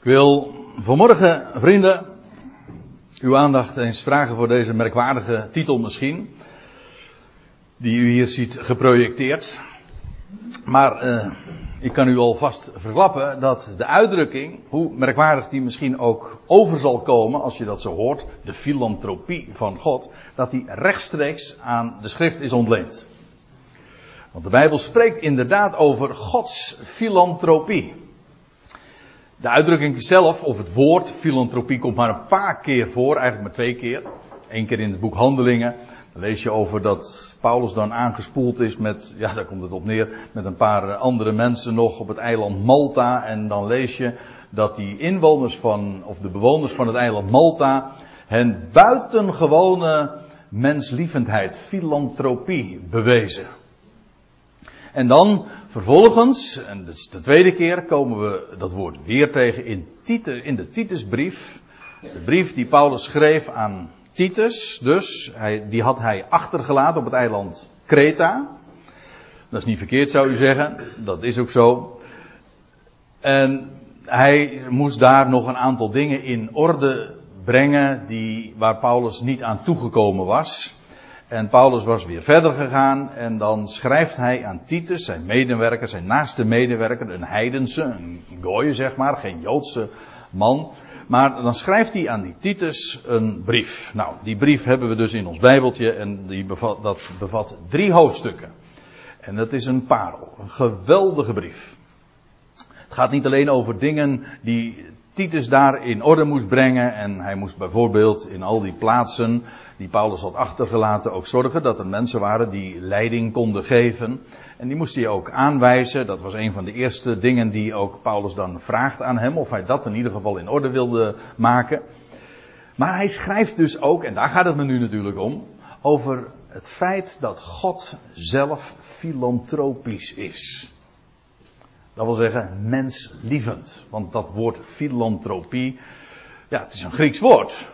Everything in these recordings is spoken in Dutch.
Ik wil vanmorgen, vrienden, uw aandacht eens vragen voor deze merkwaardige titel misschien, die u hier ziet geprojecteerd. Maar uh, ik kan u alvast verklappen dat de uitdrukking, hoe merkwaardig die misschien ook over zal komen als je dat zo hoort, de filantropie van God, dat die rechtstreeks aan de schrift is ontleend. Want de Bijbel spreekt inderdaad over Gods filantropie. De uitdrukking zelf, of het woord filantropie, komt maar een paar keer voor, eigenlijk maar twee keer. Eén keer in het boek Handelingen. Dan lees je over dat Paulus dan aangespoeld is met, ja daar komt het op neer, met een paar andere mensen nog op het eiland Malta. En dan lees je dat die inwoners van, of de bewoners van het eiland Malta, hen buitengewone menslievendheid, filantropie bewezen. En dan vervolgens, en dat is de tweede keer, komen we dat woord weer tegen in, in de Titusbrief. De brief die Paulus schreef aan Titus, dus, hij, die had hij achtergelaten op het eiland Kreta. Dat is niet verkeerd zou u zeggen, dat is ook zo. En hij moest daar nog een aantal dingen in orde brengen die, waar Paulus niet aan toegekomen was. En Paulus was weer verder gegaan en dan schrijft hij aan Titus, zijn medewerker, zijn naaste medewerker, een heidense, een gooie zeg maar, geen Joodse man. Maar dan schrijft hij aan die Titus een brief. Nou, die brief hebben we dus in ons Bijbeltje en die bevat, dat bevat drie hoofdstukken. En dat is een parel, een geweldige brief. Het gaat niet alleen over dingen die Titus daar in orde moest brengen. En hij moest bijvoorbeeld in al die plaatsen die Paulus had achtergelaten ook zorgen dat er mensen waren die leiding konden geven. En die moest hij ook aanwijzen. Dat was een van de eerste dingen die ook Paulus dan vraagt aan hem. Of hij dat in ieder geval in orde wilde maken. Maar hij schrijft dus ook, en daar gaat het me nu natuurlijk om, over het feit dat God zelf filantropisch is. Dat wil zeggen menslievend. Want dat woord filantropie, ja, het is een Grieks woord.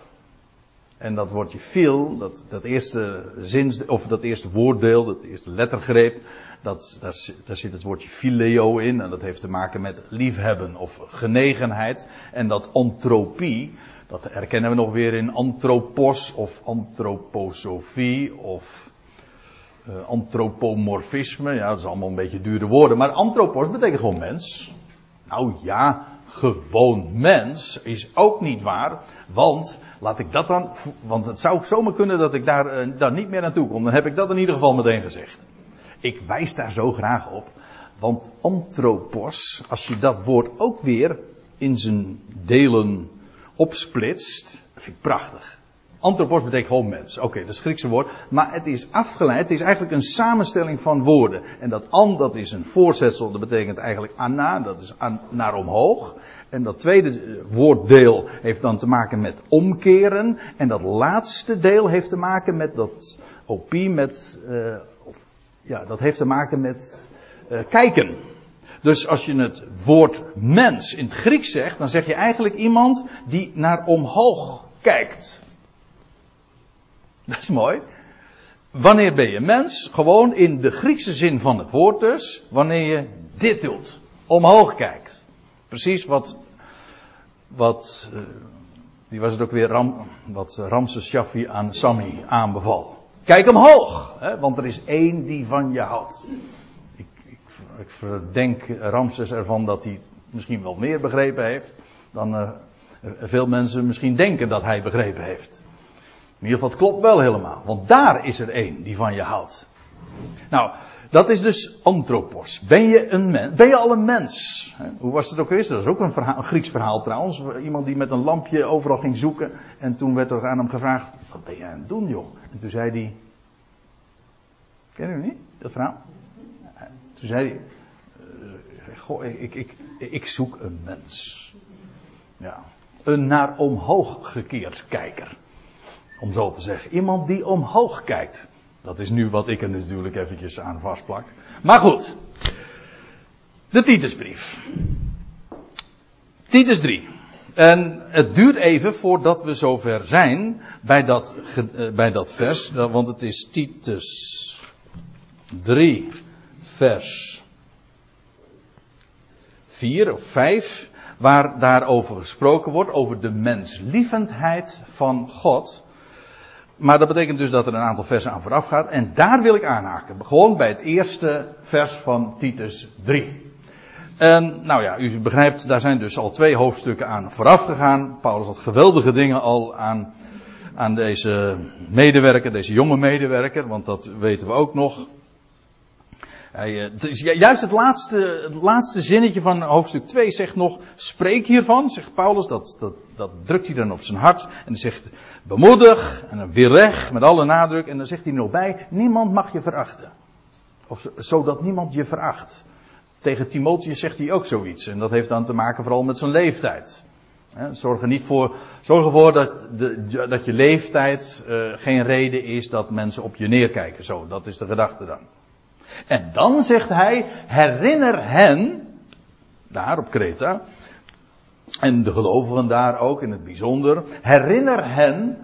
En dat woordje fil, dat, dat eerste zins, of dat eerste woorddeel, dat eerste lettergreep, dat, daar, zit het woordje phileo in. En dat heeft te maken met liefhebben of genegenheid. En dat antropie, dat herkennen we nog weer in anthropos of antroposofie of uh, antropomorfisme. Ja, dat is allemaal een beetje dure woorden. Maar anthropos betekent gewoon mens. Nou ja, gewoon mens is ook niet waar. Want, laat ik dat dan. Want het zou zomaar kunnen dat ik daar, uh, niet meer naartoe kom. Dan heb ik dat in ieder geval meteen gezegd. Ik wijs daar zo graag op. Want anthropos, als je dat woord ook weer in zijn delen opsplitst, vind ik prachtig. Anthropos betekent gewoon mens. Oké, dat is het Griekse woord. Maar het is afgeleid. Het is eigenlijk een samenstelling van woorden. En dat an, dat is een voorzetsel. Dat betekent eigenlijk anna. Dat is an, naar omhoog. En dat tweede eh, woorddeel heeft dan te maken met omkeren. En dat laatste deel heeft te maken met dat opie, met, uh, of, ja, dat heeft te maken met uh, kijken. Dus als je het woord mens in het Grieks zegt, dan zeg je eigenlijk iemand die naar omhoog kijkt. Dat is mooi. Wanneer ben je mens? Gewoon in de Griekse zin van het woord dus. Wanneer je dit doet. Omhoog kijkt. Precies wat, wat, wie was het ook weer, Ram, wat Ramses Shaffi aan Sami aanbeval. Kijk omhoog, hè, want er is één die van je houdt. Ik, ik, ik verdenk Ramses ervan dat hij misschien wel meer begrepen heeft dan uh, veel mensen misschien denken dat hij begrepen heeft. Ieder geval, klopt wel helemaal. Want daar is er één die van je houdt. Nou, dat is dus anthropos. Ben je een mens? Ben je al een mens? Hoe was het ook weer? Dat is ook een, verhaal, een Grieks verhaal trouwens. Iemand die met een lampje overal ging zoeken. En toen werd er aan hem gevraagd: Wat ben jij aan het doen, joh? En toen zei hij. Ken je niet, dat verhaal? Toen zei hij: uh, Goh, ik, ik, ik zoek een mens. Ja. Een naar omhoog gekeerd kijker. Om zo te zeggen. Iemand die omhoog kijkt. Dat is nu wat ik er natuurlijk eventjes aan vastplak. Maar goed. De Titusbrief. Titus 3. En het duurt even voordat we zover zijn bij dat, bij dat vers. Want het is Titus 3 vers 4 of 5. waar daarover gesproken wordt, over de menslievendheid van God. Maar dat betekent dus dat er een aantal versen aan vooraf gaat. En daar wil ik aanhaken. Gewoon bij het eerste vers van Titus 3. En nou ja, u begrijpt, daar zijn dus al twee hoofdstukken aan vooraf gegaan. Paulus had geweldige dingen al aan, aan deze medewerker, deze jonge medewerker, want dat weten we ook nog. Hij, eh, is juist het laatste, het laatste zinnetje van hoofdstuk 2 zegt nog, spreek hiervan, zegt Paulus, dat, dat, dat drukt hij dan op zijn hart. En hij zegt, bemoedig, en dan weer weg, met alle nadruk. En dan zegt hij nog bij, niemand mag je verachten. Of zodat niemand je veracht. Tegen Timotheus zegt hij ook zoiets. En dat heeft dan te maken vooral met zijn leeftijd. Zorg er niet voor, zorg ervoor dat, de, dat je leeftijd uh, geen reden is dat mensen op je neerkijken. Zo, dat is de gedachte dan. En dan zegt hij, herinner hen, daar op Kreta, en de gelovigen daar ook in het bijzonder, herinner hen,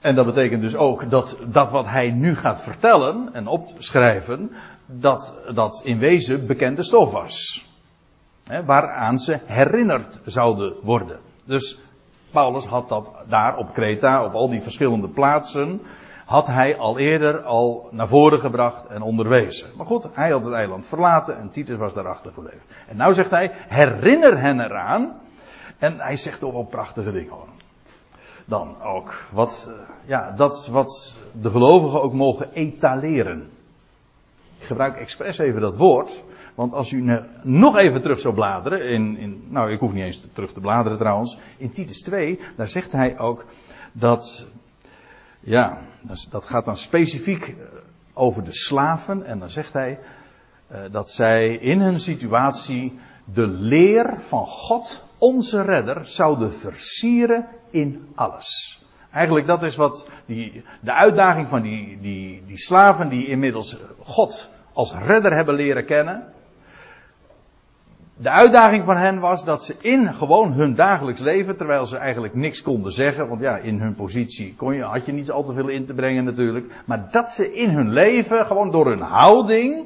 en dat betekent dus ook dat, dat wat hij nu gaat vertellen en opschrijven, dat dat in wezen bekende stof was. He, waaraan ze herinnerd zouden worden. Dus Paulus had dat daar op Kreta, op al die verschillende plaatsen, had hij al eerder al naar voren gebracht en onderwezen. Maar goed, hij had het eiland verlaten en Titus was daarachter gebleven. En nou zegt hij, herinner hen eraan. En hij zegt toch wel prachtige dingen hoor. Dan ook, wat, eh, ja, dat wat de gelovigen ook mogen etaleren. Ik gebruik expres even dat woord, want als u nog even terug zou bladeren, in, in, nou ik hoef niet eens terug te bladeren trouwens, in Titus 2, daar zegt hij ook dat ja, dat gaat dan specifiek eh, over de slaven. En dan zegt hij uh, dat zij in hun situatie de leer van God, onze redder, zouden versieren in alles. Eigenlijk dat is wat die, de uitdaging van die, die, die slaven die inmiddels God als redder hebben leren kennen. De uitdaging van hen was dat ze in gewoon hun dagelijks leven, terwijl ze eigenlijk niks konden zeggen, want ja, in hun positie kon je, had je niet al te veel in te brengen natuurlijk, maar dat ze in hun leven, gewoon door hun houding,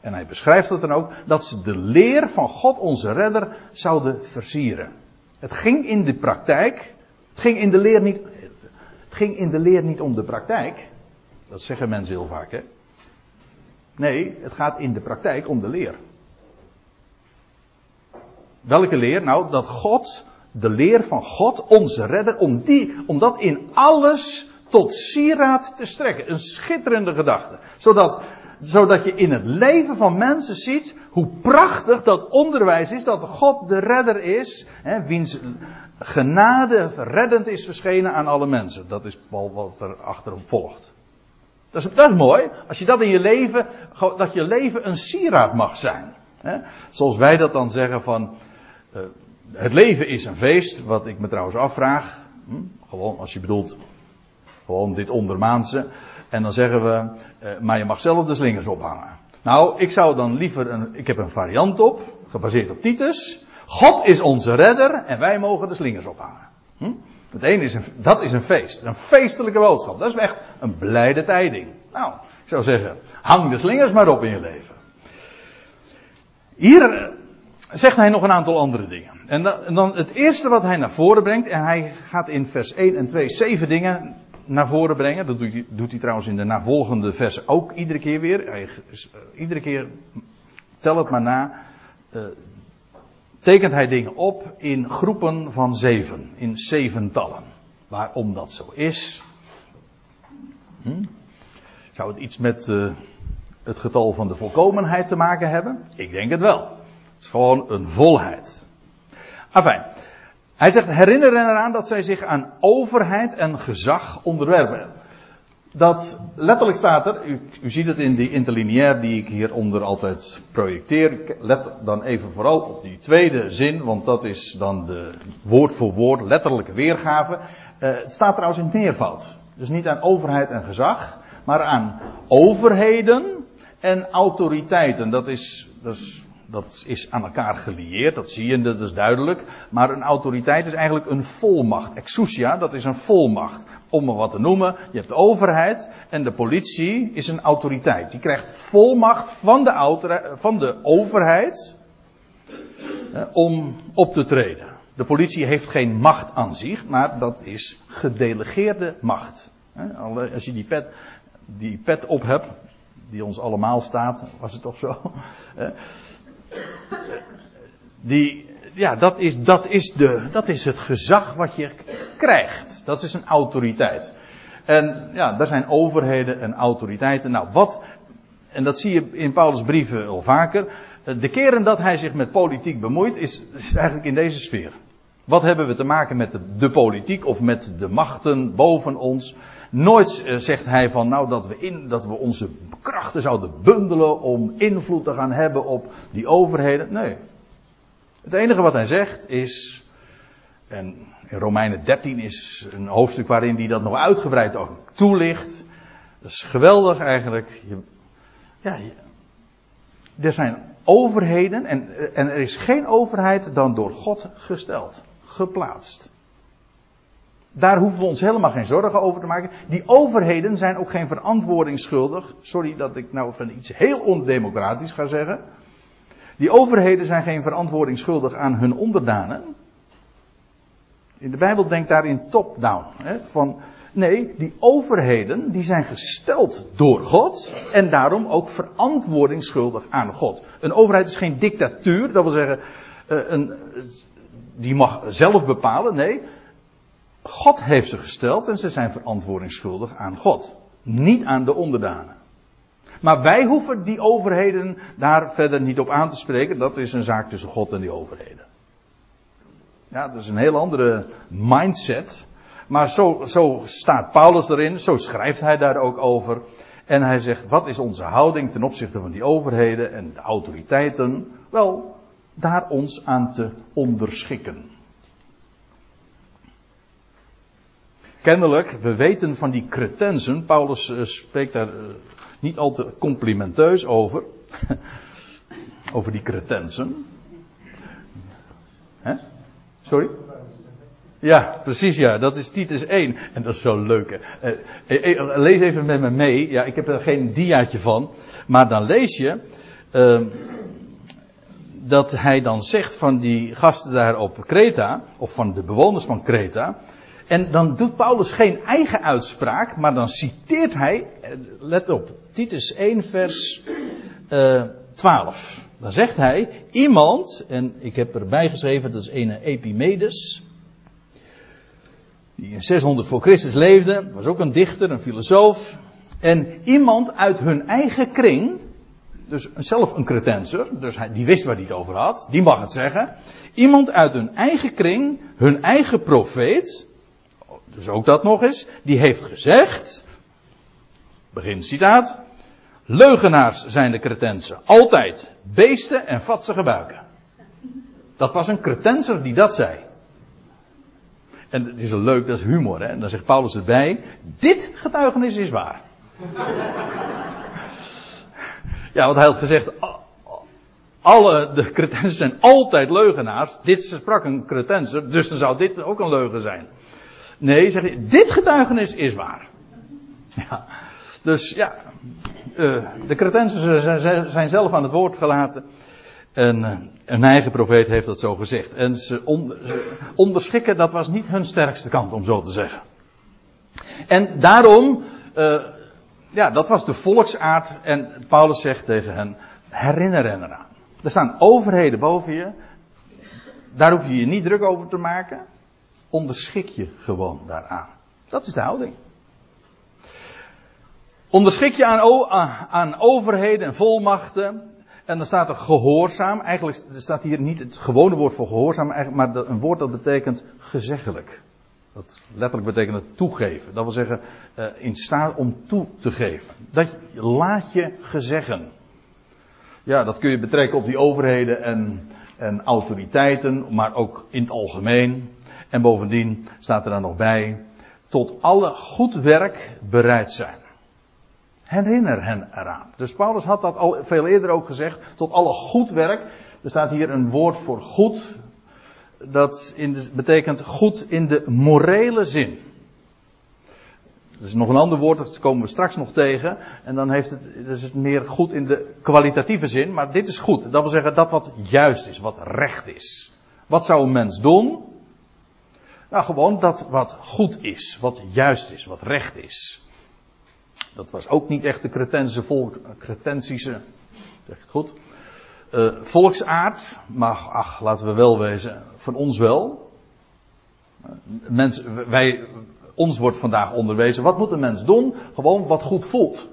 en hij beschrijft het dan ook, dat ze de leer van God onze redder zouden versieren. Het ging in de praktijk, het ging in de leer niet, het ging in de leer niet om de praktijk. Dat zeggen mensen heel vaak, hè. Nee, het gaat in de praktijk om de leer. Welke leer? Nou, dat God, de leer van God, onze redder, om, die, om dat in alles tot sieraad te strekken. Een schitterende gedachte. Zodat, zodat je in het leven van mensen ziet hoe prachtig dat onderwijs is, dat God de redder is, hè, wiens genade reddend is verschenen aan alle mensen. Dat is wel wat er achterop volgt. Dat is, dat mooi, als je dat in je leven, dat je leven een sieraad mag zijn. Hè. Zoals wij dat dan zeggen van, uh, het leven is een feest, wat ik me trouwens afvraag. Hm? Gewoon als je bedoelt, gewoon dit ondermaanse. En dan zeggen we, uh, maar je mag zelf de slingers ophangen. Nou, ik zou dan liever een, ik heb een variant op, gebaseerd op Titus. God is onze redder en wij mogen de slingers ophangen. Hm? Het ene is een, dat is een feest, een feestelijke boodschap. Dat is echt een blijde tijding. Nou, ik zou zeggen, hang de slingers maar op in je leven. Hier zegt hij nog een aantal andere dingen. En dan het eerste wat hij naar voren brengt, en hij gaat in vers 1 en 2 zeven dingen naar voren brengen. Dat doet hij, doet hij trouwens in de navolgende versen ook iedere keer weer. Hij, uh, iedere keer, tel het maar na, uh, tekent hij dingen op in groepen van zeven, in zeventallen. Waarom dat zo is. Hm? Zou het iets met uh, het getal van de volkomenheid te maken hebben? Ik denk het wel. Het is gewoon een volheid. Afijn. Hij zegt, herinner hen eraan dat zij zich aan overheid en gezag onderwerpen. Dat letterlijk staat er, u, u ziet het in die interlineair die ik hieronder altijd projecteer. Let dan even vooral op die tweede zin, want dat is dan de woord voor woord letterlijke weergave. Uh, het staat trouwens in meervoud. Dus niet aan overheid en gezag, maar aan overheden en autoriteiten. Dat is, dat is dat is aan elkaar gelieerd, dat zie je, dat is duidelijk. Maar een autoriteit is eigenlijk een volmacht. Exousia, dat is een volmacht. Om maar wat te noemen, je hebt de overheid en de politie is een autoriteit. Die krijgt volmacht van de, van de overheid. om op te treden. De politie heeft geen macht aan zich, maar dat is gedelegeerde macht. Als je die pet, die pet op hebt, die ons allemaal staat, was het toch zo? Die, ja, dat is, dat, is de, dat is het gezag wat je krijgt. Dat is een autoriteit. En ja, daar zijn overheden en autoriteiten. Nou, wat, en dat zie je in Paulus' brieven al vaker. De keren dat hij zich met politiek bemoeit, is, is eigenlijk in deze sfeer. Wat hebben we te maken met de, politiek of met de machten boven ons? Nooit eh, zegt hij van nou dat we, in, dat we onze krachten zouden bundelen om invloed te gaan hebben op die overheden. Nee. Het enige wat hij zegt is, en in Romeinen 13 is een hoofdstuk waarin hij dat nog uitgebreid ook toelicht. Dat is geweldig eigenlijk. Je, ja, er zijn overheden en, en er is geen overheid dan door God gesteld, geplaatst. Daar hoeven we ons helemaal geen zorgen over te maken. Die overheden zijn ook geen verantwoording schuldig. Sorry dat ik nou van iets heel ondemocratisch ga zeggen. Die overheden zijn geen verantwoording schuldig aan hun onderdanen. In de Bijbel denkt daarin top-down. Van, nee, die overheden die zijn gesteld door God en daarom ook verantwoording schuldig aan God. Een overheid is geen dictatuur, dat wil zeggen, eh, een, die mag zelf bepalen. Nee, God heeft ze gesteld en ze zijn verantwoording schuldig aan God. Niet aan de onderdanen. Maar wij hoeven die overheden daar verder niet op aan te spreken. Dat is een zaak tussen God en die overheden. Ja, dat is een heel andere mindset. Maar zo, zo staat Paulus erin, zo schrijft hij daar ook over. En hij zegt, wat is onze houding ten opzichte van die overheden en de autoriteiten? Wel, daar ons aan te onderschikken. Kennelijk, we weten van die cretensen, Paulus uh, spreekt daar uh, niet al te complimenteus over, over die cretensen. Hè? Sorry? Ja, precies ja. Dat is Titus 1. En dat is zo leuk. Uh, lees even met me mee. Ja, ik heb er geen diaatje van. Maar dan lees je. Uh, dat hij dan zegt van die gasten daar op Kreta. Of van de bewoners van Kreta. En dan doet Paulus geen eigen uitspraak. Maar dan citeert hij. Let op. Titus 1 vers uh, 12. Dan zegt hij, iemand, en ik heb erbij geschreven, dat is een Epimedes, die in 600 voor Christus leefde, was ook een dichter, een filosoof, en iemand uit hun eigen kring, dus zelf een cretenser, dus hij, die wist waar hij het over had, die mag het zeggen, iemand uit hun eigen kring, hun eigen profeet, dus ook dat nog eens, die heeft gezegd, begin citaat, Leugenaars zijn de cretensen. Altijd. Beesten en vatsige buiken. Dat was een cretenser die dat zei. En het is leuk, dat is humor, hè. En dan zegt Paulus erbij, dit getuigenis is waar. Ja, want hij had gezegd, alle de cretensers zijn altijd leugenaars. Dit sprak een cretenser, dus dan zou dit ook een leugen zijn. Nee, zeg je, dit getuigenis is waar. Ja. Dus ja, uh, de Cretensen zijn zelf aan het woord gelaten. En uh, een eigen profeet heeft dat zo gezegd. En ze, on, ze, onderschikken, dat was niet hun sterkste kant, om zo te zeggen. En daarom, uh, ja, dat was de volksaard. En Paulus zegt tegen hen, herinner hen eraan. Er staan overheden boven je. Daar hoef je je niet druk over te maken. Onderschik je gewoon daaraan. Dat is de houding. Onderschik je aan, aan overheden en volmachten. En dan staat er gehoorzaam. Eigenlijk staat hier niet het gewone woord voor gehoorzaam, maar een woord dat betekent gezeggelijk. Dat letterlijk betekent het toegeven. Dat wil zeggen, eh, in staat om toe te geven. Dat laat je gezeggen. Ja, dat kun je betrekken op die overheden en, en autoriteiten, maar ook in het algemeen. En bovendien staat er dan nog bij, tot alle goed werk bereid zijn. Herinner hen eraan. Dus Paulus had dat al veel eerder ook gezegd. Tot alle goed werk. Er staat hier een woord voor goed. Dat in betekent goed in de morele zin. Dat is nog een ander woord, dat komen we straks nog tegen. En dan heeft het, is het meer goed in de kwalitatieve zin, maar dit is goed. Dat wil zeggen dat wat juist is, wat recht is. Wat zou een mens doen? Nou, gewoon dat wat goed is, wat juist is, wat recht is. Dat was ook niet echt de Cretense volk, Cretensische, zeg het goed, uh, volksaard. Maar ach, laten we wel wezen, van ons wel. Mensen, wij, ons wordt vandaag onderwezen, wat moet een mens doen? Gewoon wat goed voelt.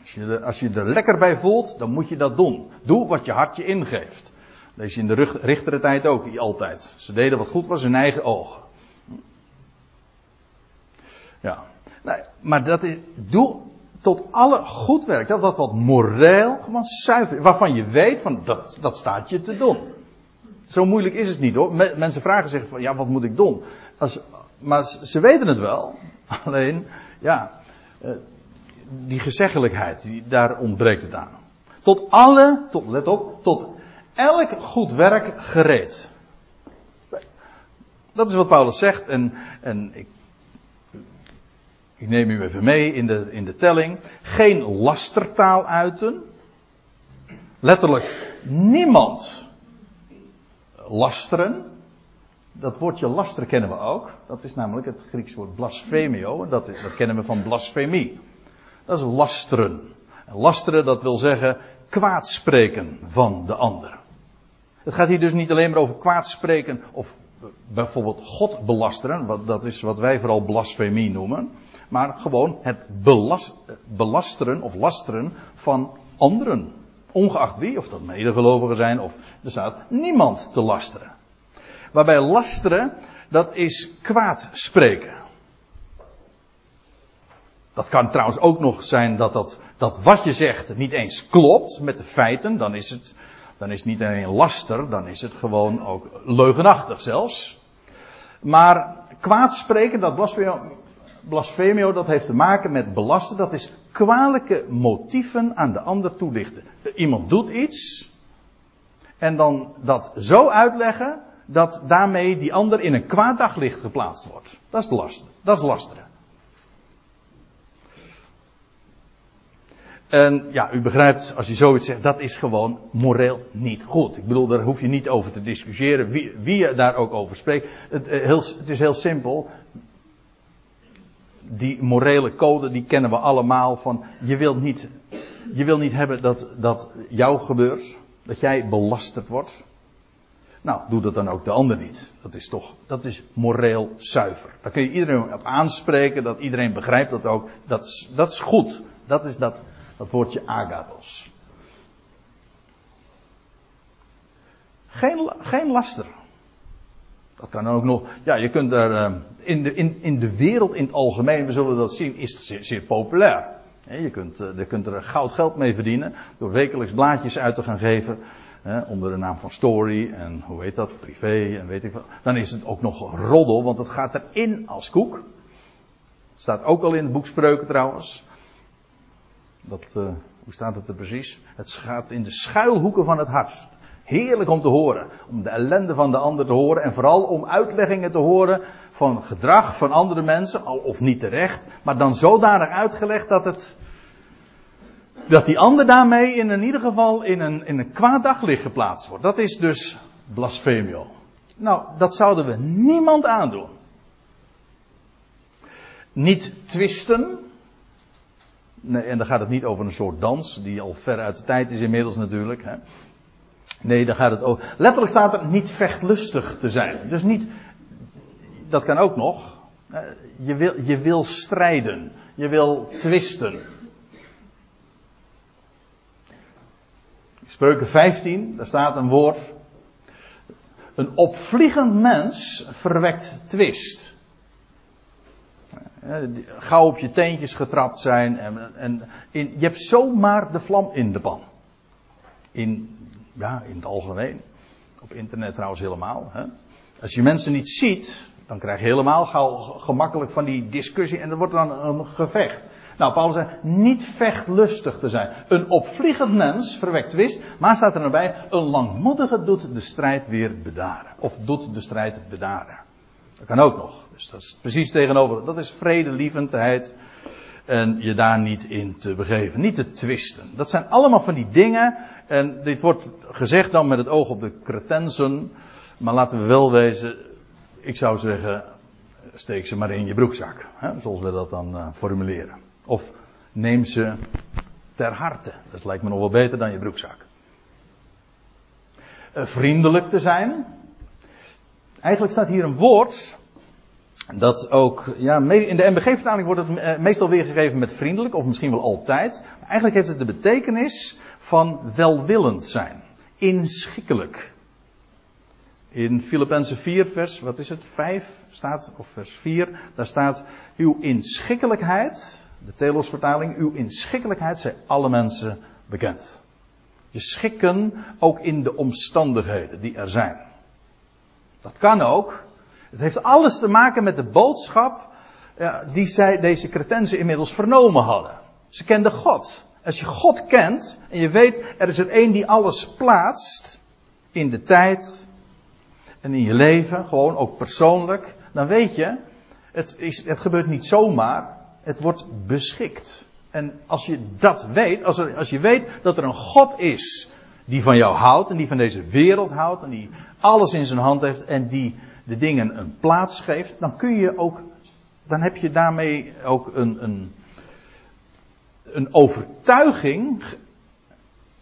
Als je, er, als je er lekker bij voelt, dan moet je dat doen. Doe wat je hart je ingeeft. Lees je in de richtere tijd ook altijd. Ze deden wat goed was in eigen ogen. Ja. Nee, maar dat is, doe tot alle goed werk. Dat wat moreel, gewoon zuiver. Waarvan je weet van dat, dat staat je te doen. Zo moeilijk is het niet hoor. Mensen vragen zich van ja, wat moet ik doen? Als, maar ze weten het wel. Alleen, ja, eh, die gezeggelijkheid, die, daar ontbreekt het aan. Tot alle, tot, let op, tot elk goed werk gereed. Dat is wat Paulus zegt en, en ik, ik neem u even mee in de, in de telling. Geen lastertaal uiten. Letterlijk niemand lasteren. Dat woordje laster kennen we ook. Dat is namelijk het Griekse woord blasfemio. Dat, dat kennen we van blasfemie. Dat is lasteren. En lasteren, dat wil zeggen kwaadspreken van de ander. Het gaat hier dus niet alleen maar over kwaadspreken of bijvoorbeeld God belasteren. Dat is wat wij vooral blasfemie noemen. Maar gewoon het belasteren of lasteren van anderen. Ongeacht wie, of dat medegelovigen zijn, of er staat niemand te lasteren. Waarbij lasteren, dat is kwaad spreken. Dat kan trouwens ook nog zijn dat, dat, dat wat je zegt niet eens klopt met de feiten. Dan is het, dan is het niet alleen laster, dan is het gewoon ook leugenachtig zelfs. Maar kwaad spreken, dat blasfemio, blasfemio, dat heeft te maken met belasten. Dat is kwalijke motieven aan de ander toelichten. Iemand doet iets. En dan dat zo uitleggen dat daarmee die ander in een kwaad daglicht geplaatst wordt. Dat is belasten. Dat is lasteren. En ja, u begrijpt, als je zoiets zegt, dat is gewoon moreel niet goed. Ik bedoel, daar hoef je niet over te discussiëren, wie, wie je daar ook over spreekt. Het, eh, heel, het is heel simpel. Die morele code, die kennen we allemaal van, je wilt niet, je wilt niet hebben dat, dat jou gebeurt, dat jij belasterd wordt. Nou, doe dat dan ook de ander niet. Dat is toch, dat is moreel zuiver. Daar kun je iedereen op aanspreken, dat iedereen begrijpt dat ook. Dat is, dat is goed. Dat is dat, dat woordje agathos. Geen, geen laster. Dat kan ook nog. Ja, je kunt er. Eh, in de, in, in de wereld in het algemeen, we zullen dat zien, is het zeer, zeer populair. Je kunt, eh, je kunt er goud geld mee verdienen. Door wekelijks blaadjes uit te gaan geven onder de naam van story en hoe heet dat, privé en weet ik wat. Dan is het ook nog roddel, want het gaat erin als koek. Staat ook al in het boek Spreuken trouwens. Dat, uh, hoe staat het er precies? Het gaat in de schuilhoeken van het hart. Heerlijk om te horen. Om de ellende van de ander te horen. En vooral om uitleggingen te horen van gedrag van andere mensen. Al of niet terecht. Maar dan zodanig uitgelegd dat het dat die ander daarmee in, in ieder geval in een, in een kwaad daglicht geplaatst wordt. Dat is dus blasfemio. Nou, dat zouden we niemand aandoen. Niet twisten. Nee, en dan gaat het niet over een soort dans, die al ver uit de tijd is inmiddels natuurlijk. Hè. Nee, dan gaat het over. Letterlijk staat er niet vechtlustig te zijn. Dus niet. Dat kan ook nog. Je wil, je wil strijden. Je wil twisten. Spreuken 15, daar staat een woord. Een opvliegend mens verwekt twist. Gauw op je teentjes getrapt zijn en, en in, je hebt zomaar de vlam in de pan. In, ja, in het algemeen. Op internet trouwens helemaal. Hè. Als je mensen niet ziet, dan krijg je helemaal gauw gemakkelijk van die discussie en er wordt dan een gevecht. Nou, Paulus zei, niet vechtlustig te zijn. Een opvliegend mens verwekt twist, maar staat er erbij, een langmoedige doet de strijd weer bedaren. Of doet de strijd bedaren. Dat kan ook nog. Dus dat is precies tegenover. Dat is vredelievendheid. En je daar niet in te begeven. Niet te twisten. Dat zijn allemaal van die dingen. En dit wordt gezegd dan met het oog op de cretensen. Maar laten we wel wezen. Ik zou zeggen. Steek ze maar in je broekzak. Hè, zoals we dat dan uh, formuleren. Of neem ze ter harte. Dat lijkt me nog wel beter dan je broekzak. Uh, vriendelijk te zijn. Eigenlijk staat hier een woord dat ook, ja, in de MBG-vertaling wordt het eh, meestal weergegeven met vriendelijk, of misschien wel altijd. Maar eigenlijk heeft het de betekenis van welwillend zijn. Inschikkelijk. In Filippenzen 4, vers, wat is het, 5 staat, of vers 4, daar staat, uw inschikkelijkheid, de Telos-vertaling, uw inschikkelijkheid zijn alle mensen bekend. Je schikken ook in de omstandigheden die er zijn. Dat kan ook, het heeft alles te maken met de boodschap ja, die zij, deze cretensen inmiddels vernomen hadden. Ze kenden God. Als je God kent en je weet er is er één die alles plaatst in de tijd en in je leven, gewoon ook persoonlijk, dan weet je, het, is, het gebeurt niet zomaar, het wordt beschikt. En als je dat weet, als, er, als je weet dat er een God is die van jou houdt en die van deze wereld houdt en die alles in zijn hand heeft en die de dingen een plaats geeft, dan kun je ook, dan heb je daarmee ook een, een, een overtuiging,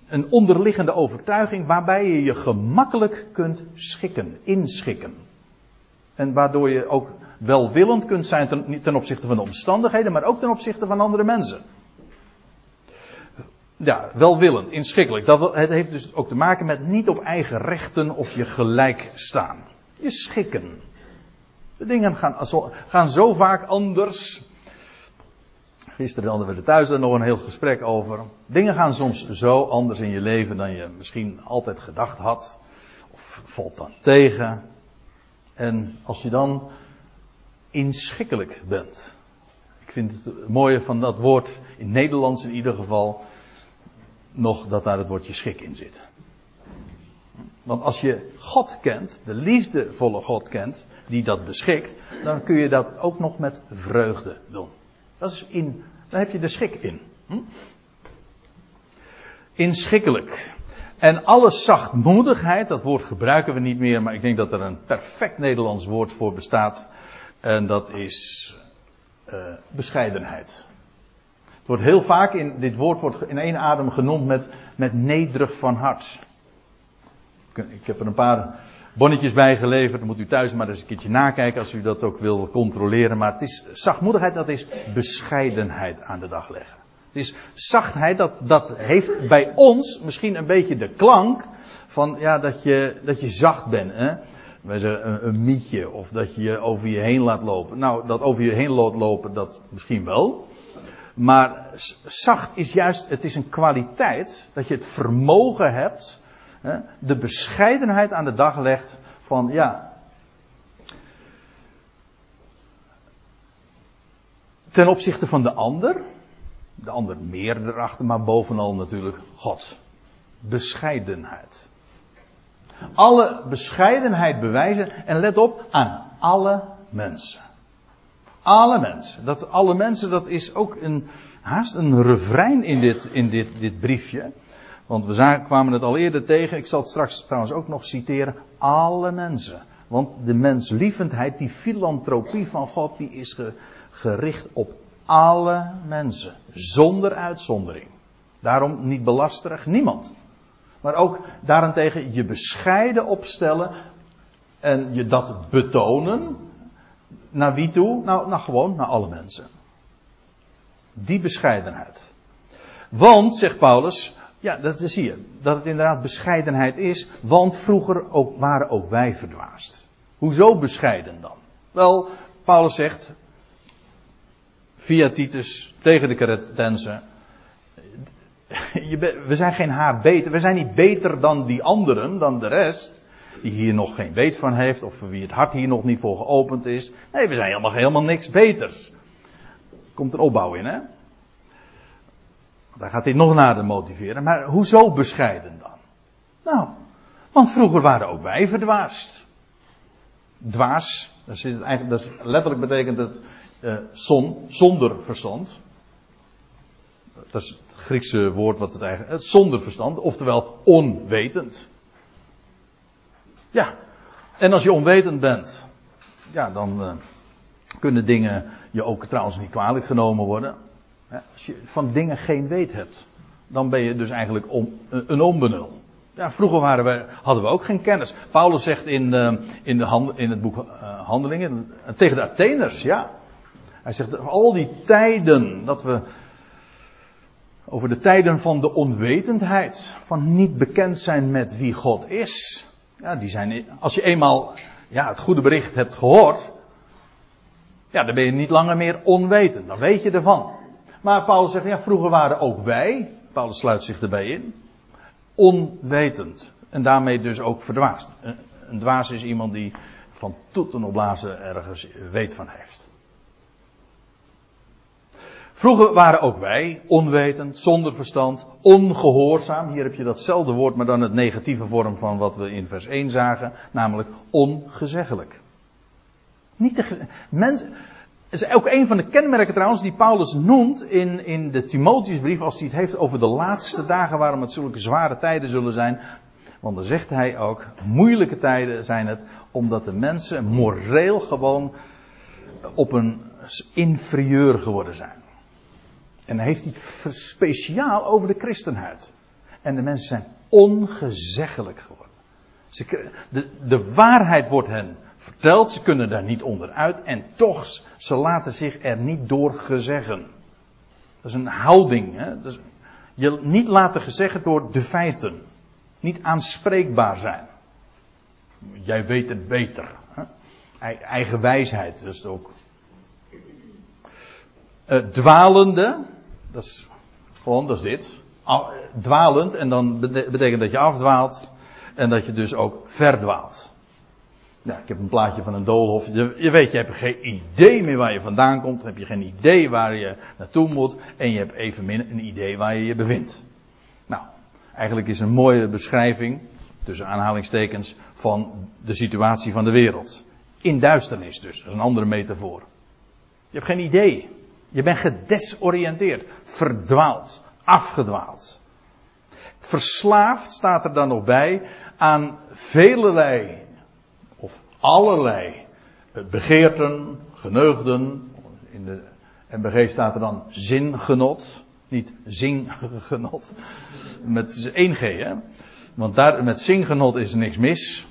een onderliggende overtuiging waarbij je je gemakkelijk kunt schikken, inschikken. En waardoor je ook welwillend kunt zijn ten, opzichte van de omstandigheden, maar ook ten opzichte van andere mensen. Ja, welwillend, inschikkelijk. Dat, het heeft dus ook te maken met niet op eigen rechten of je gelijk staan je schikken. De dingen gaan gaan zo vaak anders. Gisteren hadden we er thuis er nog een heel gesprek over. Dingen gaan soms zo anders in je leven dan je misschien altijd gedacht had. Of valt dan tegen. En als je dan inschikkelijk bent. Ik vind het mooie van dat woord, in Nederlands in ieder geval, nog dat daar het woordje schik in zit. Want als je God kent, de liefdevolle God kent, die dat beschikt, dan kun je dat ook nog met vreugde doen. Dat is in, daar heb je de schik in. Hm? Inschikkelijk. En alle zachtmoedigheid, dat woord gebruiken we niet meer, maar ik denk dat er een perfect Nederlands woord voor bestaat. En dat is uh, bescheidenheid. Het wordt heel vaak in, dit woord wordt in één adem genoemd met, met nederig van hart. Ik heb er een paar bonnetjes bij geleverd. Dan moet u thuis maar eens een keertje nakijken als u dat ook wil controleren. Maar het is zachtmoedigheid, dat is bescheidenheid aan de dag leggen. Het is zachtheid, dat, dat heeft bij ons misschien een beetje de klank van ja, dat, je, dat je zacht bent. Hè? Een, een mietje of dat je je over je heen laat lopen. Nou, dat over je heen laat lopen, dat misschien wel. Maar zacht is juist, het is een kwaliteit dat je het vermogen hebt de bescheidenheid aan de dag legt van ja. Ten opzichte van de ander, de ander meer erachter, maar bovenal natuurlijk God. Bescheidenheid. Alle bescheidenheid bewijzen en let op aan alle mensen. Alle mensen. Dat alle mensen, dat is ook een, haast een refrein in dit, in dit, dit briefje. Want we kwamen het al eerder tegen. Ik zal het straks trouwens ook nog citeren. Alle mensen. Want de menslievendheid, die filantropie van God, die is gericht op alle mensen. Zonder uitzondering. Daarom niet belasterig, niemand. Maar ook daarentegen je bescheiden opstellen en je dat betonen. Naar wie toe? Nou, nou gewoon naar alle mensen. Die bescheidenheid. Want, zegt Paulus, ja, dat zie je. Dat het inderdaad bescheidenheid is. Want vroeger ook, waren ook wij verdwaasd. Hoezo bescheiden dan? Wel, Paulus zegt. Via Titus tegen de Cretensen. We zijn geen haar beter. We zijn niet beter dan die anderen, dan de rest. Die hier nog geen weet van heeft. Of wie het hart hier nog niet voor geopend is. Nee, we zijn helemaal, helemaal niks beters. Komt er opbouw in, hè? Daar gaat hij nog nader motiveren. Maar hoezo bescheiden dan? Nou, want vroeger waren ook wij verdwaasd. Dwaas, Dat eigenlijk, dat letterlijk betekent het uh, son, zonder verstand. Dat is het Griekse woord wat het eigenlijk. Het zonder verstand, oftewel onwetend. Ja, en als je onwetend bent, ja, dan uh, kunnen dingen je ook trouwens niet kwalijk genomen worden. Als je van dingen geen weet hebt, dan ben je dus eigenlijk een onbenul. Ja, vroeger waren we, hadden we ook geen kennis. Paulus zegt in, uh, in, de in het boek uh, Handelingen tegen de Atheners, ja. Hij zegt al die tijden dat we over de tijden van de onwetendheid, van niet bekend zijn met wie God is. Ja, die zijn, als je eenmaal ja, het goede bericht hebt gehoord, ja, dan ben je niet langer meer onwetend. Dan weet je ervan. Maar Paulus zegt, ja, vroeger waren ook wij, Paulus sluit zich erbij in, onwetend. En daarmee dus ook verdwaasd. Een dwaas is iemand die van toeten op blazen ergens weet van heeft. Vroeger waren ook wij onwetend, zonder verstand, ongehoorzaam. Hier heb je datzelfde woord, maar dan het negatieve vorm van wat we in vers 1 zagen, namelijk ongezeggelijk. Niet de mens, is ook een van de kenmerken trouwens die Paulus noemt in, in de Timotheusbrief als hij het heeft over de laatste dagen waarom het zulke zware tijden zullen zijn. Want dan zegt hij ook, moeilijke tijden zijn het omdat de mensen moreel gewoon op een inferieur geworden zijn. En dan heeft hij het speciaal over de christenheid. En de mensen zijn ongezeggelijk geworden. Ze, de, de waarheid wordt hen verteld, ze kunnen daar niet onderuit en toch, ze laten zich er niet door gezeggen. Dat is een houding. Hè? Je niet laten gezeggen door de feiten. Niet aanspreekbaar zijn. Jij weet het beter. Hè? Eigen wijsheid, is het ook. Uh, dwalende, dat is gewoon, dat is dit. Dwalend, en dan betekent dat je afdwaalt. En dat je dus ook verdwaalt. Ja, ik heb een plaatje van een doolhof. Je, je, weet, je hebt geen idee meer waar je vandaan komt. heb je geen idee waar je naartoe moet. En je hebt evenmin een idee waar je je bevindt. Nou, eigenlijk is een mooie beschrijving, tussen aanhalingstekens, van de situatie van de wereld. In duisternis dus, dat is een andere metafoor. Je hebt geen idee. Je bent gedesoriënteerd, verdwaald, afgedwaald. Verslaafd staat er dan nog bij aan velelei allerlei eh, begeerten, geneugden. In de MBG staat er dan zingenot. Niet zingenot. Met één G, hè. Want daar, met zingenot is niks mis.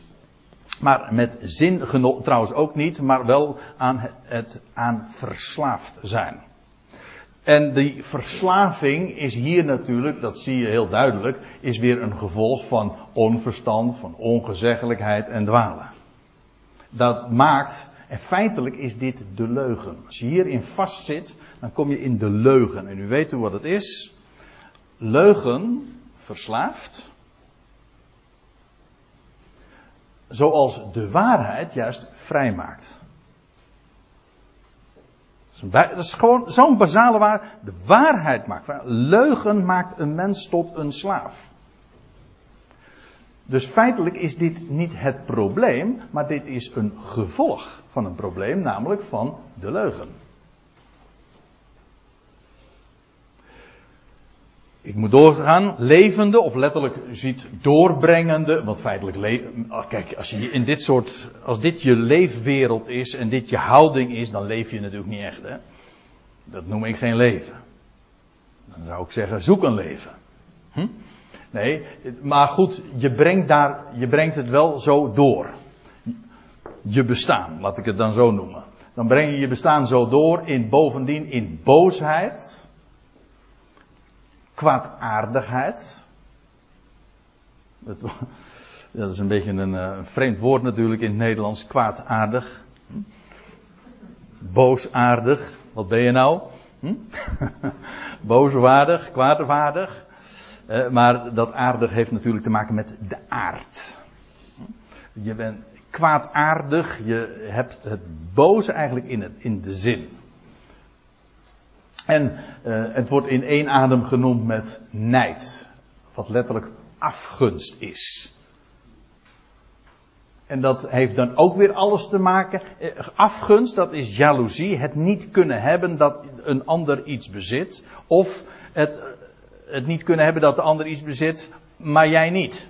Maar met zingenot trouwens ook niet, maar wel aan het aan verslaafd zijn. En die verslaving is hier natuurlijk, dat zie je heel duidelijk, is weer een gevolg van onverstand, van ongezeggelijkheid en dwalen dat maakt, en feitelijk is dit de leugen. Als je hierin vastzit, dan kom je in de leugen. En u weet hoe wat het is. Leugen verslaafd. Zoals de waarheid juist vrijmaakt. Dat is gewoon zo'n basale waarheid. De waarheid maakt vrij. Leugen maakt een mens tot een slaaf. Dus feitelijk is dit niet het probleem, maar dit is een gevolg van een probleem, namelijk van de leugen. Ik moet doorgaan, levende, of letterlijk ziet doorbrengende, want feitelijk. Oh, kijk, als je in dit soort, als dit je leefwereld is en dit je houding is, dan leef je natuurlijk niet echt, hè. Dat noem ik geen leven. Dan zou ik zeggen, zoek een leven. Hm? Nee, maar goed, je brengt, daar, je brengt het wel zo door. Je bestaan, laat ik het dan zo noemen. Dan breng je je bestaan zo door in bovendien in boosheid, kwaadaardigheid. Dat is een beetje een, eh, een vreemd woord natuurlijk in het Nederlands, kwaadaardig. Boosaardig, wat ben je nou? Hm? Booswaardig, kwaadwaardig. Uh, maar dat aardig heeft natuurlijk te maken met de aard. Je bent kwaadaardig, je hebt het boze eigenlijk in, het, in de zin. En uh, het wordt in één adem genoemd met nijd, wat letterlijk afgunst is. En dat heeft dan ook weer alles te maken. eh, Afgunst, dat is jaloezie. Het niet kunnen hebben dat een ander iets bezit. Of het, het niet kunnen hebben dat de ander iets bezit, maar jij niet.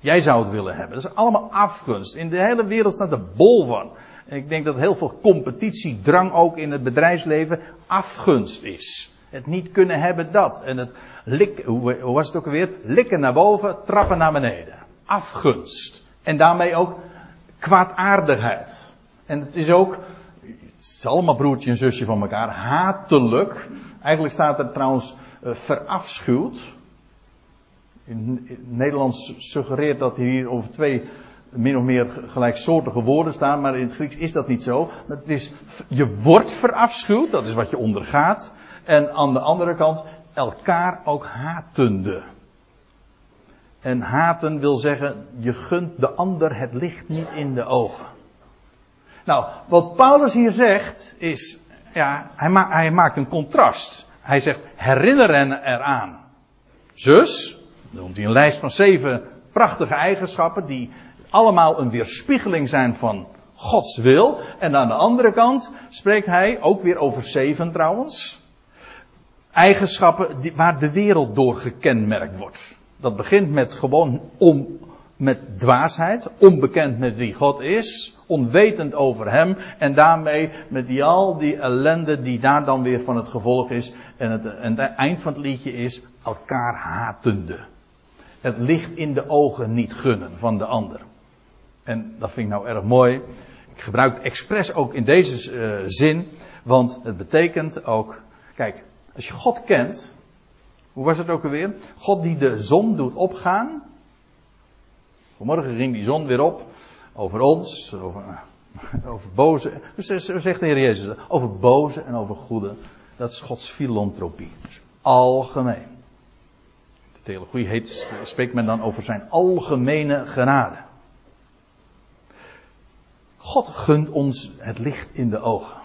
Jij zou het willen hebben. Dat is allemaal afgunst. In de hele wereld staat er bol van. En ik denk dat heel veel competitiedrang ook in het bedrijfsleven afgunst is. Het niet kunnen hebben dat. En het lik, hoe, was het ook alweer? Likken naar boven, trappen naar beneden. Afgunst. En daarmee ook kwaadaardigheid. En het is ook, het is allemaal broertje en zusje van elkaar, hatelijk. Eigenlijk staat er trouwens verafschuwd. In, het Nederlands suggereert dat hier over twee min of meer gelijksoortige woorden staan, maar in het Grieks is dat niet zo. Het is, je wordt verafschuwd, dat is wat je ondergaat. En aan de andere kant, elkaar ook hatende. En haten wil zeggen, je gunt de ander het licht niet in de ogen. Nou, wat Paulus hier zegt, is, ja, hij, hij maakt een contrast. Hij zegt, herinner hen eraan. Zus, dan noemt hij een lijst van zeven prachtige eigenschappen die allemaal een weerspiegeling zijn van Gods wil. En aan de andere kant spreekt hij, ook weer over zeven trouwens, eigenschappen die, waar de wereld door gekenmerkt wordt. Dat begint met gewoon om, met dwaasheid, onbekend met wie God is, onwetend over Hem en daarmee met die, al die ellende die daar dan weer van het gevolg is. En het, en het eind van het liedje is elkaar hatende. Het licht in de ogen niet gunnen van de ander. En dat vind ik nou erg mooi. Ik gebruik het expres ook in deze uh, zin, want het betekent ook, kijk, als je God kent, hoe was het ook alweer? God die de zon doet opgaan. Vanmorgen ging die zon weer op over ons, over, over boze, zegt de Heer Jezus, over boze en over goede. Dat is Gods filantropie. Dus algemeen. De theologie heet, spreekt men dan over zijn algemene genade. God gunt ons het licht in de ogen.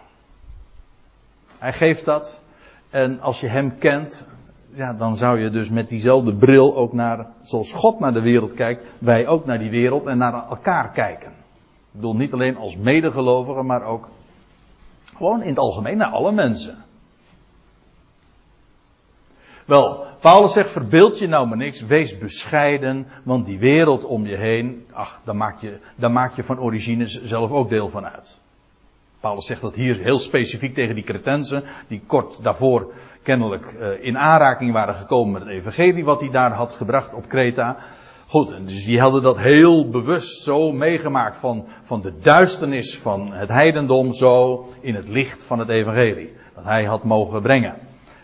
Hij geeft dat. En als je hem kent, ja, dan zou je dus met diezelfde bril ook naar, zoals God naar de wereld kijkt, wij ook naar die wereld en naar elkaar kijken. Ik bedoel niet alleen als medegelovigen, maar ook gewoon in het algemeen naar alle mensen. Wel, Paulus zegt, verbeeld je nou maar niks, wees bescheiden, want die wereld om je heen, ach, daar maak je, daar maak je van origine zelf ook deel van uit. Paulus zegt dat hier heel specifiek tegen die Cretensen, die kort daarvoor kennelijk uh, in aanraking waren gekomen met het evangelie wat hij daar had gebracht op Kreta. Goed, dus die hadden dat heel bewust zo meegemaakt van, van de duisternis van het heidendom zo in het licht van het evangelie. Dat hij had mogen brengen.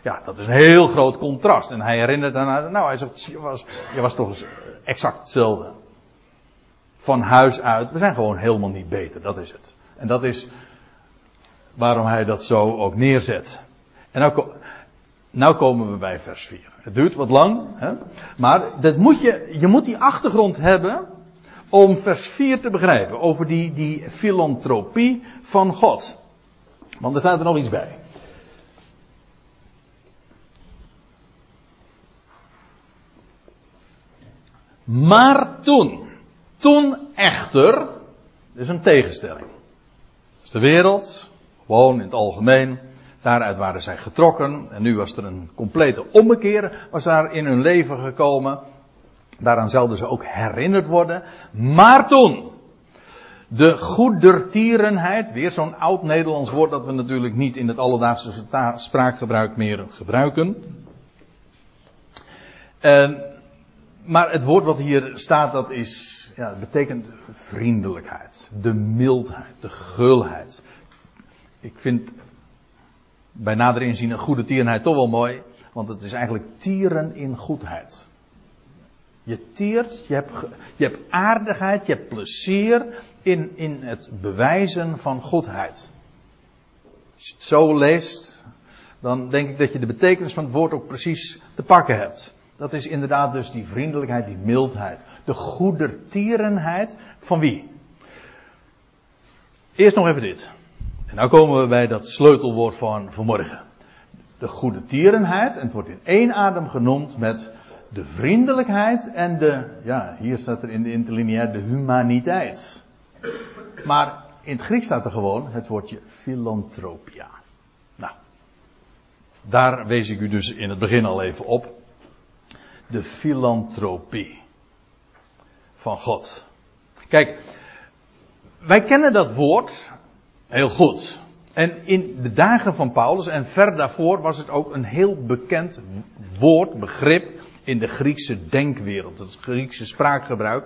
Ja, dat is een heel groot contrast. En hij herinnert daarna, nou hij zegt, je was, je was toch exact hetzelfde. Van huis uit, we zijn gewoon helemaal niet beter, dat is het. En dat is waarom hij dat zo ook neerzet. En nou, nou komen we bij vers 4. Het duurt wat lang, hè? maar dat moet je, je moet die achtergrond hebben om vers 4 te begrijpen. Over die, die filantropie van God. Want er staat er nog iets bij. Maar toen, toen echter, is een tegenstelling. Dus de wereld, gewoon in het algemeen, daaruit waren zij getrokken en nu was er een complete ommekeer, was daar in hun leven gekomen. Daaraan zouden ze ook herinnerd worden. Maar toen, de goedertierenheid, weer zo'n oud Nederlands woord dat we natuurlijk niet in het alledaagse spraakgebruik meer gebruiken. En maar het woord wat hier staat, dat is, ja, betekent vriendelijkheid, de mildheid, de gulheid. Ik vind bij nader inzien een goede tierenheid toch wel mooi, want het is eigenlijk tieren in goedheid. Je tiert, je hebt, je hebt aardigheid, je hebt plezier in, in het bewijzen van goedheid. Als je het zo leest, dan denk ik dat je de betekenis van het woord ook precies te pakken hebt. Dat is inderdaad dus die vriendelijkheid, die mildheid. De goedertierenheid van wie? Eerst nog even dit. En nu komen we bij dat sleutelwoord van vanmorgen. De goedertierenheid, en het wordt in één adem genoemd met de vriendelijkheid en de, ja, hier staat er in de interlineair de humaniteit. Maar in het Grieks staat er gewoon het woordje philanthropia. Nou, daar wees ik u dus in het begin al even op. De filantropie van God. Kijk, wij kennen dat woord heel goed. En in de dagen van Paulus en ver daarvoor was het ook een heel bekend woord, begrip in de Griekse denkwereld, het Griekse spraakgebruik.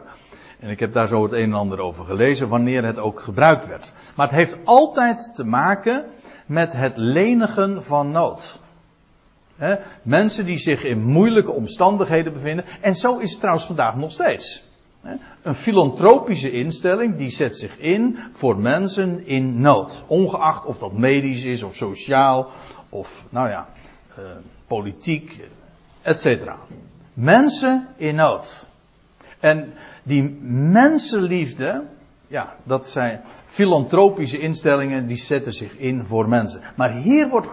En ik heb daar zo het een en ander over gelezen, wanneer het ook gebruikt werd. Maar het heeft altijd te maken met het lenigen van nood. mensen die zich in moeilijke omstandigheden bevinden. En zo is het trouwens vandaag nog steeds. Een filantropische instelling die zet zich in voor mensen in nood. Ongeacht of dat medisch is of sociaal of nou ja, eh, politiek, etc. Mensen in nood. En die mensenliefde, ja, dat zijn filantropische instellingen die zetten zich in voor mensen. Maar hier wordt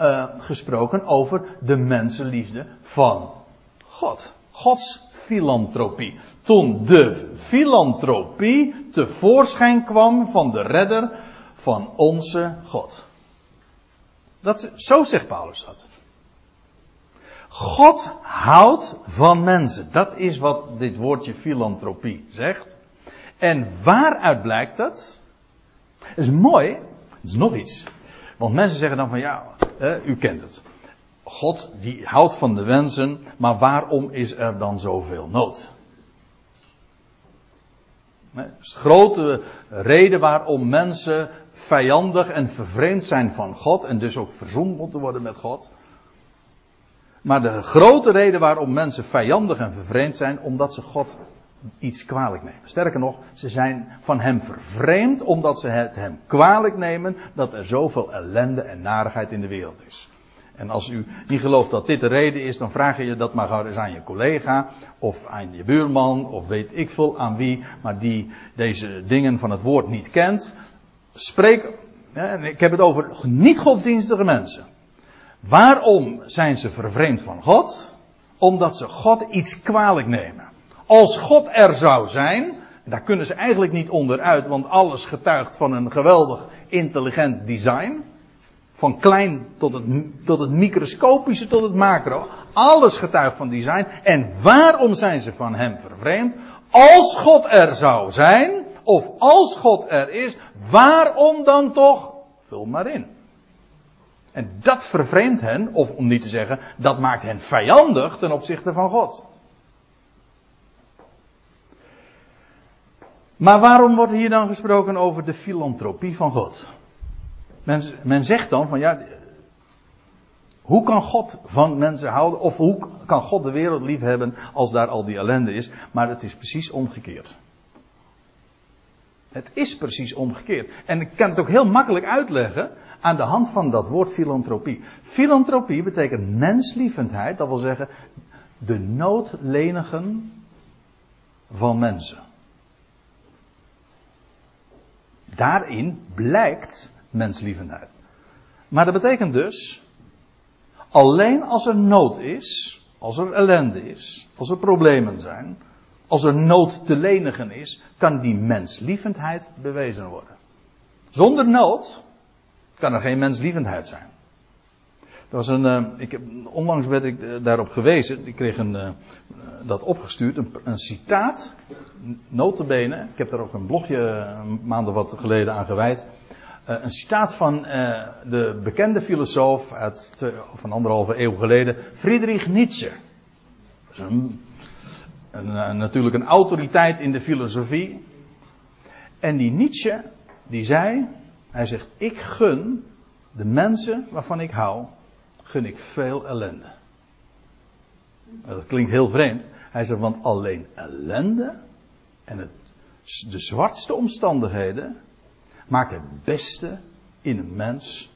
uh, gesproken over de mensenliefde van God. Gods filantropie. Toen de filantropie tevoorschijn kwam van de redder van onze God. Dat, zo zegt Paulus dat. God houdt van mensen. Dat is wat dit woordje filantropie zegt. En waaruit blijkt dat? Dat is mooi. Dat is nog iets. Want mensen zeggen dan van ja, u kent het. God die houdt van de wensen, maar waarom is er dan zoveel nood? De grote reden waarom mensen vijandig en vervreemd zijn van God en dus ook verzoend moeten worden met God. Maar de grote reden waarom mensen vijandig en vervreemd zijn, omdat ze God iets kwalijk nemen. Sterker nog, ze zijn van hem vervreemd omdat ze het hem kwalijk nemen dat er zoveel ellende en narigheid in de wereld is. En als u niet gelooft dat dit de reden is, dan vraag je dat maar eens aan je collega, of aan je buurman, of weet ik veel aan wie, maar die deze dingen van het woord niet kent. Spreek, en ik heb het over niet godsdienstige mensen. Waarom zijn ze vervreemd van God? Omdat ze God iets kwalijk nemen. Als God er zou zijn, daar kunnen ze eigenlijk niet onderuit, want alles getuigt van een geweldig intelligent design. Van klein tot het, tot het microscopische tot het macro. Alles getuigt van design. En waarom zijn ze van hem vervreemd? Als God er zou zijn, of als God er is, waarom dan toch? Vul maar in. En dat vervreemdt hen, of om niet te zeggen, dat maakt hen vijandig ten opzichte van God. Maar waarom wordt hier dan gesproken over de filantropie van God? Men, men zegt dan van ja, hoe kan God van mensen houden? Of hoe kan God de wereld lief hebben als daar al die ellende is? Maar het is precies omgekeerd. Het is precies omgekeerd. En ik kan het ook heel makkelijk uitleggen aan de hand van dat woord filantropie. Filantropie betekent menslievendheid, dat wil zeggen de noodlenigen van mensen. Daarin blijkt menslievendheid. Maar dat betekent dus, alleen als er nood is, als er ellende is, als er problemen zijn, als er nood te lenigen is, kan die menslievendheid bewezen worden. Zonder nood kan er geen menslievendheid zijn. Er was een, uh, ik heb, onlangs werd ik uh, daarop gewezen, ik kreeg een, uh, dat opgestuurd, een, een citaat, notabene, ik heb daar ook een blogje een maand of wat geleden aan gewijd. Een citaat van de bekende filosoof uit van anderhalve eeuw geleden, Friedrich Nietzsche. Een, een, natuurlijk een autoriteit in de filosofie. En die Nietzsche, die zei, hij zegt, ik gun de mensen waarvan ik hou, gun ik veel ellende. Dat klinkt heel vreemd. Hij zegt, want alleen ellende en het, de zwartste omstandigheden maakt het beste in een mens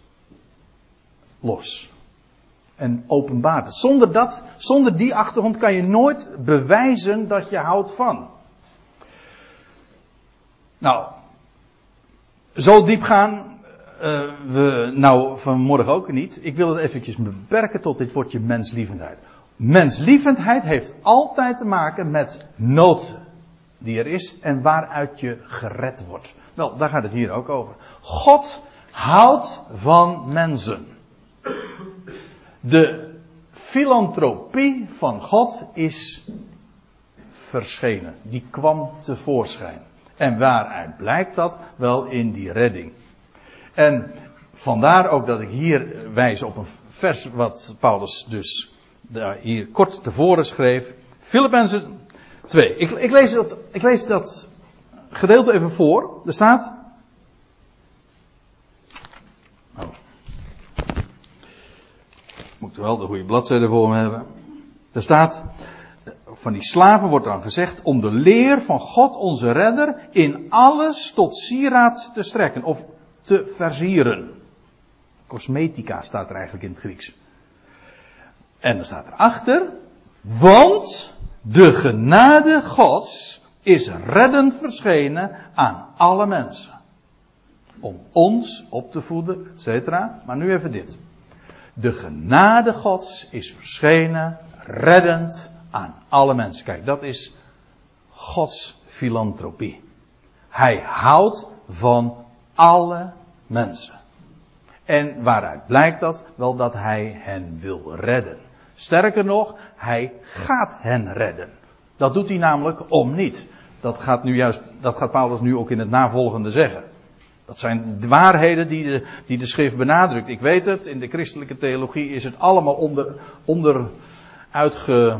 los. En openbaart Zonder dat, zonder die achtergrond kan je nooit bewijzen dat je houdt van. Nou, zo diep gaan uh, we nou vanmorgen ook niet. Ik wil het eventjes beperken tot dit woordje menslievendheid. Menslievendheid heeft altijd te maken met nood, die er is en waaruit je gered wordt. Wel, daar gaat het hier ook over. God houdt van mensen. De filantropie van God is verschenen. Die kwam tevoorschijn. En waaruit blijkt dat? Wel in die redding. En vandaar ook dat ik hier wijs op een vers wat Paulus dus hier kort tevoren schreef. Filippenzen 2. Ik, ik, lees dat, ik lees dat gedeelte even voor. Er staat. Oh. Moet wel de goede bladzijde voor me hebben. Er staat. Van die slaven wordt dan gezegd om de leer van God onze redder in alles tot sieraad te strekken of te versieren. Cosmetica staat er eigenlijk in het Grieks. En er staat erachter, want de genade Gods is reddend verschenen aan alle mensen. Om ons op te voeden, et cetera. Maar nu even dit. De genade Gods is verschenen, reddend aan alle mensen. Kijk, dat is Gods filantropie. Hij houdt van alle mensen. En waaruit blijkt dat? Wel dat hij hen wil redden. Sterker nog, hij gaat hen redden. Dat doet hij namelijk om niet. Dat gaat, nu juist, dat gaat Paulus nu ook in het navolgende zeggen. Dat zijn de waarheden die de, die de schrift benadrukt. Ik weet het, in de christelijke theologie is het allemaal onder, onder uitge,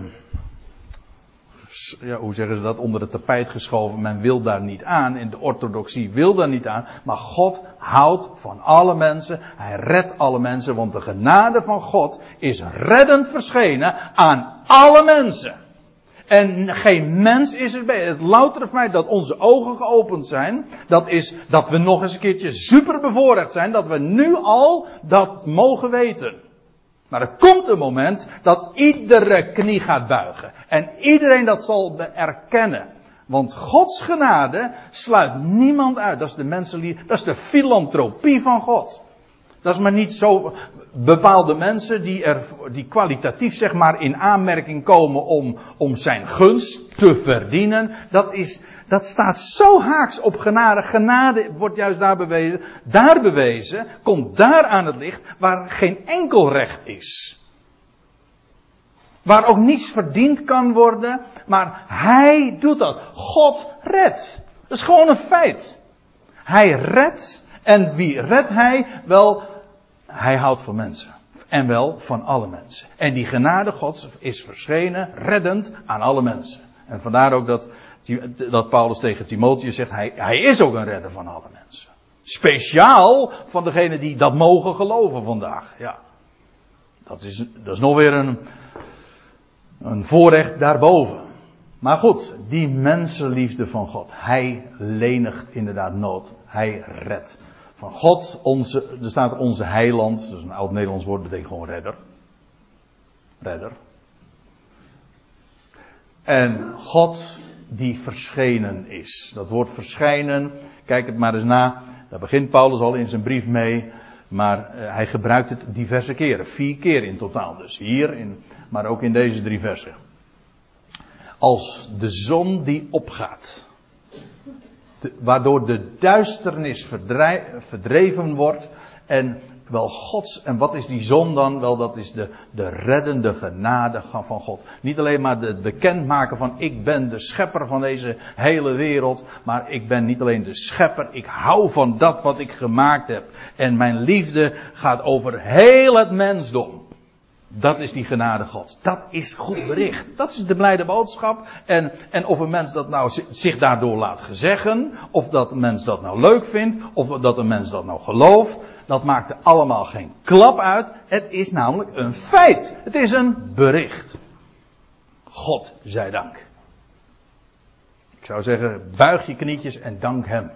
ja, hoe zeggen ze dat, onder het tapijt geschoven. Men wil daar niet aan. In de orthodoxie wil daar niet aan. Maar God houdt van alle mensen. Hij redt alle mensen. Want de genade van God is reddend verschenen aan alle mensen. En geen mens is er bij. Het loutere feit dat onze ogen geopend zijn, dat is dat we nog eens een keertje super bevoorrecht zijn, dat we nu al dat mogen weten. Maar er komt een moment dat iedere knie gaat buigen. En iedereen dat zal erkennen. Want Gods genade sluit niemand uit. Dat is de mensenliefde, dat is de filantropie van God. Dat is maar niet zo bepaalde mensen die er, die kwalitatief zeg maar in aanmerking komen om, om zijn gunst te verdienen. Dat is, dat staat zo haaks op genade. Genade wordt juist daar bewezen, daar bewezen, komt daar aan het licht waar geen enkel recht is. Waar ook niets verdiend kan worden, maar hij doet dat. God redt. Dat is gewoon een feit. Hij redt. En wie redt hij? Wel, hij houdt van mensen. En wel van alle mensen. En die genade Gods is verschenen, reddend aan alle mensen. En vandaar ook dat, dat Paulus tegen Timotheus zegt, hij, hij is ook een redder van alle mensen. Speciaal van degenen die dat mogen geloven vandaag. Ja. Dat is, dat is nog weer een, een voorrecht daarboven. Maar goed, die mensenliefde van God. Hij lenigt inderdaad nood. Hij redt. God, onze, er staat onze heiland. Dat is een oud Nederlands woord, betekent gewoon redder. Redder. En God die verschenen is. Dat woord verschijnen, kijk het maar eens na. Daar begint Paulus al in zijn brief mee. Maar uh, hij gebruikt het diverse keren. Vier keer in totaal dus. Hier, in, maar ook in deze drie versen. Als de zon die opgaat. Waardoor de duisternis verdreven wordt. En wel Gods. En wat is die zon dan? Wel, dat is de, de reddende genade van God. Niet alleen maar de bekendmaken van ik ben de schepper van deze hele wereld. Maar ik ben niet alleen de schepper. Ik hou van dat wat ik gemaakt heb. En mijn liefde gaat over heel het mensdom. Dat is die genade Gods. Dat is goed bericht. Dat is de blijde boodschap. En, en of een mens dat nou zich daardoor laat gezeggen, of dat een mens dat nou leuk vindt, of dat een mens dat nou gelooft, dat maakt er allemaal geen klap uit. Het is namelijk een feit. Het is een bericht. God zij dank. Ik zou zeggen, buig je knietjes en dank hem.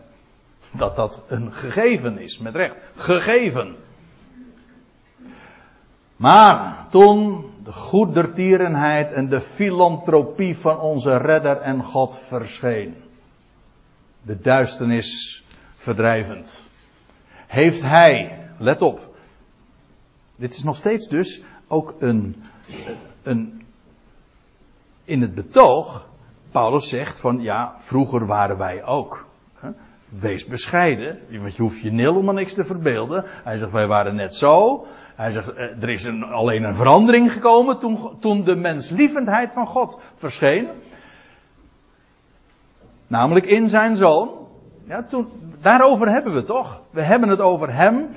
Dat dat een gegeven is, met recht. Gegeven. Maar toen de goedertierenheid en de filantropie van onze redder en God verscheen. De duisternis verdrijvend heeft hij, let op, dit is nog steeds dus ook een, een in het betoog Paulus zegt van ja, vroeger waren wij ook. Wees bescheiden, want je hoeft je helemaal niks te verbeelden. Hij zegt wij waren net zo. Hij zegt eh, er is een, alleen een verandering gekomen toen, toen de menslievendheid van God verscheen. Namelijk in zijn zoon. Ja, toen, daarover hebben we het toch. We hebben het over hem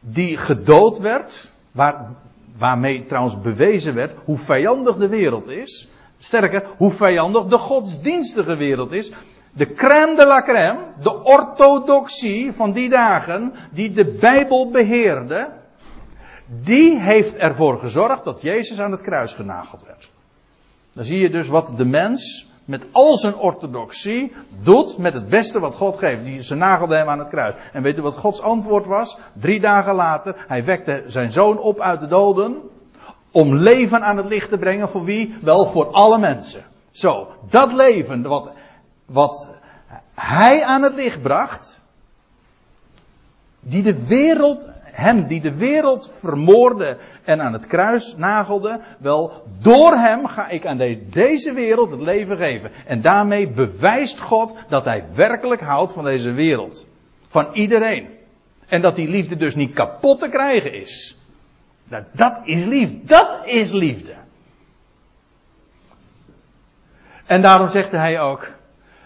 die gedood werd. Waar, waarmee trouwens bewezen werd hoe vijandig de wereld is. Sterker, hoe vijandig de godsdienstige wereld is. De crème de la crème, de orthodoxie van die dagen, die de Bijbel beheerde, die heeft ervoor gezorgd dat Jezus aan het kruis genageld werd. Dan zie je dus wat de mens met al zijn orthodoxie doet met het beste wat God geeft. Die, ze nagelde hem aan het kruis. En weet u wat Gods antwoord was? Drie dagen later, hij wekte zijn zoon op uit de doden. Om leven aan het licht te brengen voor wie? Wel voor alle mensen. Zo, dat leven wat, wat hij aan het licht bracht. Die de wereld, hem die de wereld vermoorde en aan het kruis nagelde. Wel, door hem ga ik aan deze wereld het leven geven. En daarmee bewijst God dat hij werkelijk houdt van deze wereld. Van iedereen. En dat die liefde dus niet kapot te krijgen is. Nou, dat is liefde. Dat is liefde. En daarom zegt hij ook,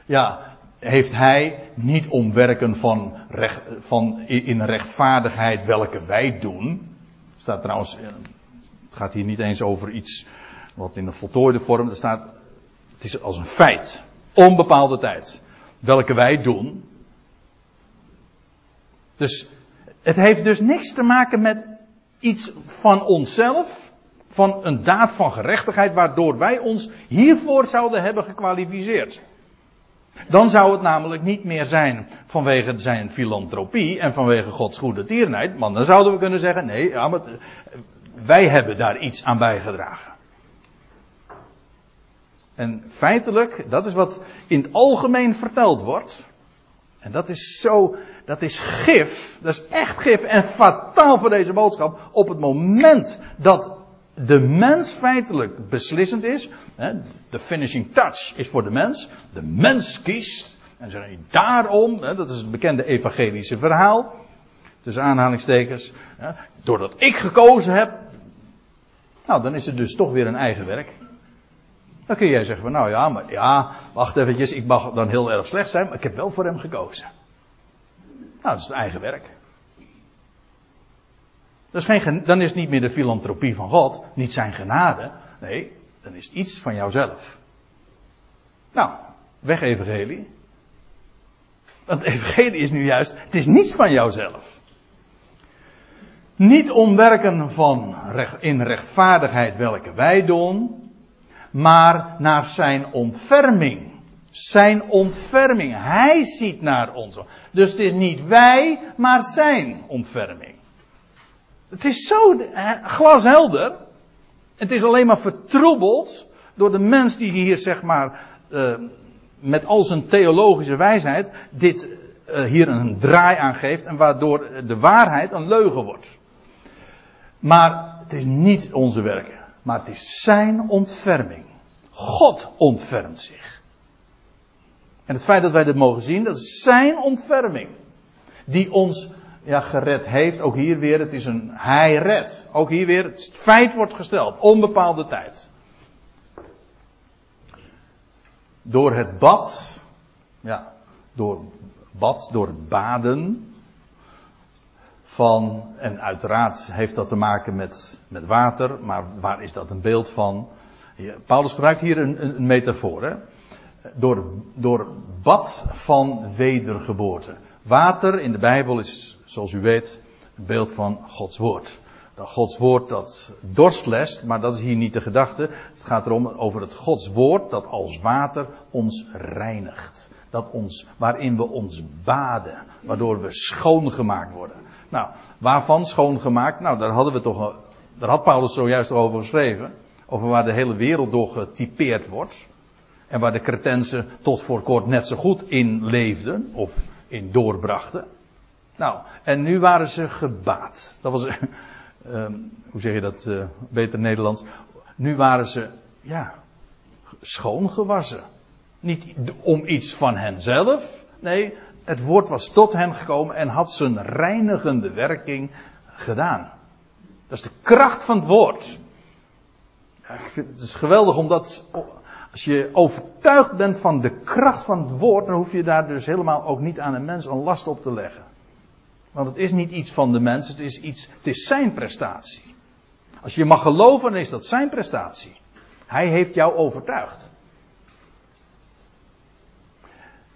ja, heeft hij niet omwerken van, recht, van in rechtvaardigheid welke wij doen. staat trouwens, eh, het gaat hier niet eens over iets wat in een voltooide vorm, er staat, het is als een feit, onbepaalde tijd, welke wij doen. Dus het heeft dus niks te maken met iets van onszelf, van een daad van gerechtigheid, waardoor wij ons hiervoor zouden hebben gekwalificeerd. Dan zou het namelijk niet meer zijn vanwege zijn filantropie en vanwege Gods goede tierenheid. Want dan zouden we kunnen zeggen, nee, maar wij hebben daar iets aan bijgedragen. En feitelijk, dat is wat in het algemeen verteld wordt. En dat is zo, dat is gif, dat is echt gif en fataal voor deze boodschap. Op het moment dat de mens feitelijk beslissend is, de finishing touch is voor de mens, de mens kiest, en daarom, dat is het bekende evangelische verhaal, tussen aanhalingstekens, doordat ik gekozen heb, nou dan is het dus toch weer een eigen werk. Dan kun jij zeggen van nou ja, maar ja, wacht eventjes, ik mag dan heel erg slecht zijn, maar ik heb wel voor hem gekozen. Nou, dat is het eigen werk. Dat geen, dan is het niet meer de filantropie van God, niet zijn genade. Nee, dan is het iets van jouzelf. Nou, weg evangelie. Want evangelie is nu juist, het is niets van jouzelf. Niet omwerken van recht, in rechtvaardigheid welke wij doen, maar naar zijn ontferming. Zijn ontferming. Hij ziet naar ons. Dus het is niet wij, maar zijn ontferming. Het is zo glashelder. Het is alleen maar vertroebeld door de mens die hier zeg maar uh, met al zijn theologische wijsheid dit uh, hier een draai aan geeft en waardoor de waarheid een leugen wordt. Maar het is niet onze werken, maar het is zijn ontferming. God ontfermt zich. En het feit dat wij dit mogen zien, dat is zijn ontferming. Die ons ja, gered heeft. Ook hier weer, het is een hij red. Ook hier weer, het feit wordt gesteld. Onbepaalde tijd. Door het bad. Ja, door bad, door baden. Van, en uiteraard heeft dat te maken met, met water. Maar waar is dat een beeld van? Paulus gebruikt hier een, een, een metafoor. Hè? Door, door bad van wedergeboorte. Water in de Bijbel is zoals u weet, een beeld van Gods woord. Gods woord dat dorst lest, maar dat is hier niet de gedachte. Het gaat erom over het Gods woord dat als water ons reinigt. Dat ons, waarin we ons baden, waardoor we schoongemaakt worden. Nou, waarvan schoongemaakt? Nou, daar hadden we toch, daar had Paulus zojuist over geschreven. Over waar de hele wereld door getypeerd wordt. En waar de Cretensen tot voor kort net zo goed in leefden, of in doorbrachten. Nou, en nu waren ze gebaat. Dat was, uh, hoe zeg je dat uh, beter Nederlands? Nu waren ze, ja, schoongewassen. Niet om iets van henzelf. Nee, het woord was tot hen gekomen en had zijn reinigende werking gedaan. Dat is de kracht van het woord. Ja, het is geweldig omdat als je overtuigd bent van de kracht van het woord, dan hoef je daar dus helemaal ook niet aan een mens een last op te leggen. Want het is niet iets van de mens, het is, iets, het is zijn prestatie. Als je mag geloven, dan is dat zijn prestatie. Hij heeft jou overtuigd.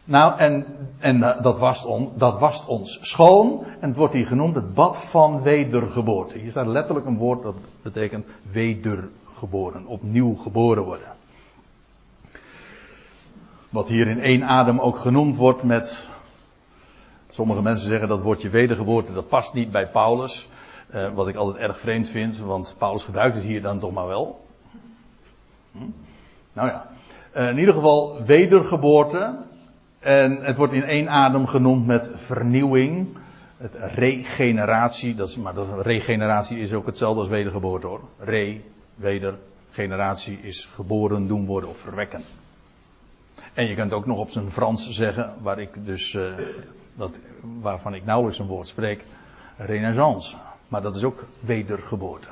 Nou, en, en eh, dat, wast dat wast ons schoon. En het wordt hier genoemd het bad van wedergeboorte. Hier staat letterlijk een woord dat betekent wedergeboren. Opnieuw geboren worden. Wat hier in één adem ook genoemd wordt met. Sommige mensen zeggen dat woordje wedergeboorte, dat past niet bij Paulus. Uh, wat ik altijd erg vreemd vind, want Paulus gebruikt het hier dan toch maar wel. Hm? Nou ja. Uh, in ieder geval wedergeboorte. En het wordt in één adem genoemd met vernieuwing. Het regeneratie. Dat is, maar dat, regeneratie is ook hetzelfde als wedergeboorte hoor. Re, weder, generatie is geboren, doen worden of verwekken. En je kunt ook nog op zijn Frans zeggen, waar ik dus, uh, dat, waarvan ik nauwelijks een woord spreek, renaissance. Maar dat is ook wedergeboorte.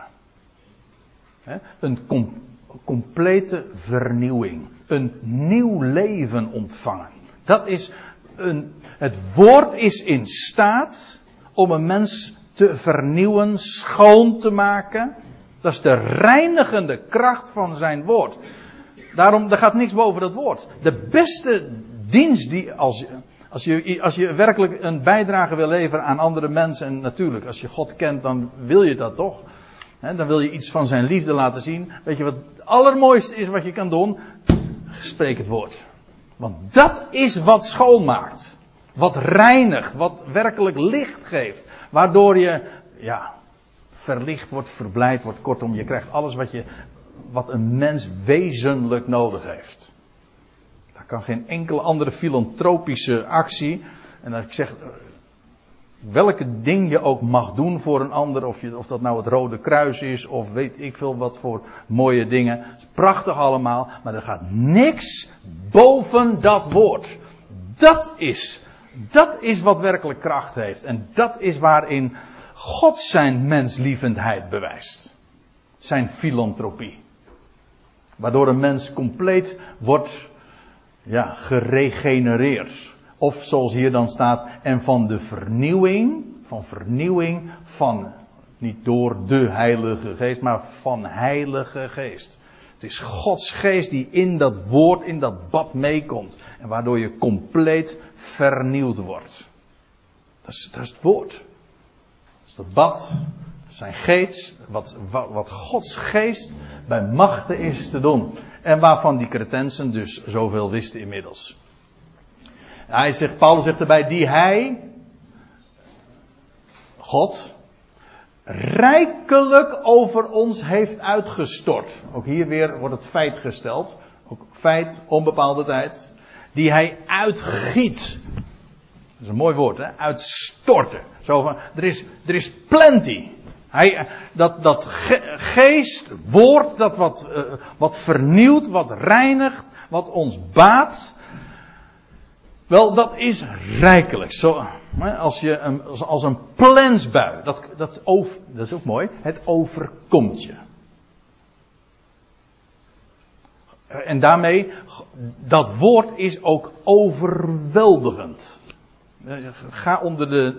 Een com complete vernieuwing. Een nieuw leven ontvangen. Dat is een, het woord is in staat om een mens te vernieuwen, schoon te maken. Dat is de reinigende kracht van zijn woord. Daarom, er gaat niks boven dat woord. De beste dienst die, als je, als je, als je werkelijk een bijdrage wil leveren aan andere mensen, en natuurlijk, als je God kent, dan wil je dat toch. dan wil je iets van zijn liefde laten zien. Weet je wat het allermooiste is wat je kan doen? Spreek het woord. Want dat is wat schoonmaakt. Wat reinigt, wat werkelijk licht geeft. Waardoor je, ja, verlicht wordt, verblijd wordt. Kortom, je krijgt alles wat je, wat een mens wezenlijk nodig heeft. Daar kan geen enkele andere filantropische actie. En ik zeg, welke ding je ook mag doen voor een ander, of, je, of dat nou het Rode Kruis is, of weet ik veel wat voor mooie dingen. is prachtig allemaal, maar er gaat niks boven dat woord. Dat is, dat is wat werkelijk kracht heeft. En dat is waarin God zijn menslievendheid bewijst. Zijn filantropie. Waardoor een mens compleet wordt ja, geregenereerd. Of zoals hier dan staat, en van de vernieuwing, van vernieuwing van, niet door de Heilige Geest, maar van Heilige Geest. Het is Gods Geest die in dat woord, in dat bad meekomt. En waardoor je compleet vernieuwd wordt. Dat is, dat is het woord. Dat is dat bad, zijn geest, wat, wat, Gods geest bij machten is te doen. En waarvan die cretensen dus zoveel wisten inmiddels. Hij zegt, Paulus zegt erbij, die hij, God, rijkelijk over ons heeft uitgestort. Ook hier weer wordt het feit gesteld. Ook feit, onbepaalde tijd. Die hij uitgiet. Dat is een mooi woord, hè? Uitstorten. Zo van, er is, er is plenty. Hij, dat, dat geest, woord, dat wat, uh, wat vernieuwt, wat reinigt, wat ons baat. Wel, dat is rijkelijk. Zo, als, je een, als een plensbui. Dat, dat, over, dat is ook mooi. Het overkomt je. En daarmee, dat woord is ook overweldigend. Ga onder de,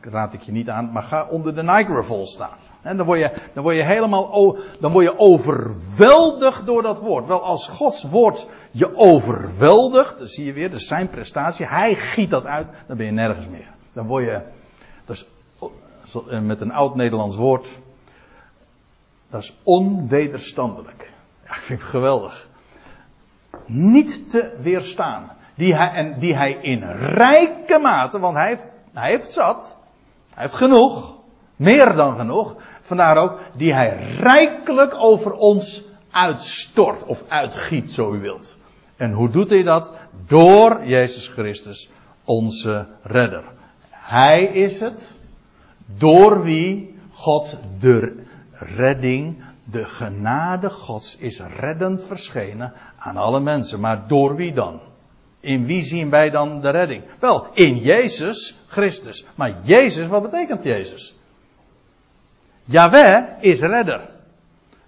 dat raad ik je niet aan, maar ga onder de Niagara Falls staan. En dan word je, dan word je helemaal, dan word je overweldigd door dat woord. Wel, als Gods woord je overweldigt, dan zie je weer, dat is zijn prestatie. Hij giet dat uit, dan ben je nergens meer. Dan word je, dat is, met een oud Nederlands woord, dat is onwederstandelijk. Ja, ik vind het geweldig. Niet te weerstaan. Die hij, en die hij in rijke mate, want hij heeft, hij heeft zat. Hij heeft genoeg. Meer dan genoeg. Vandaar ook die hij rijkelijk over ons uitstort of uitgiet, zo u wilt. En hoe doet hij dat? Door Jezus Christus, onze redder. Hij is het door wie God de redding de genade Gods is reddend verschenen aan alle mensen. Maar door wie dan? In wie zien wij dan de redding? Wel, in Jezus Christus. Maar Jezus, wat betekent Jezus? Yahweh is redder.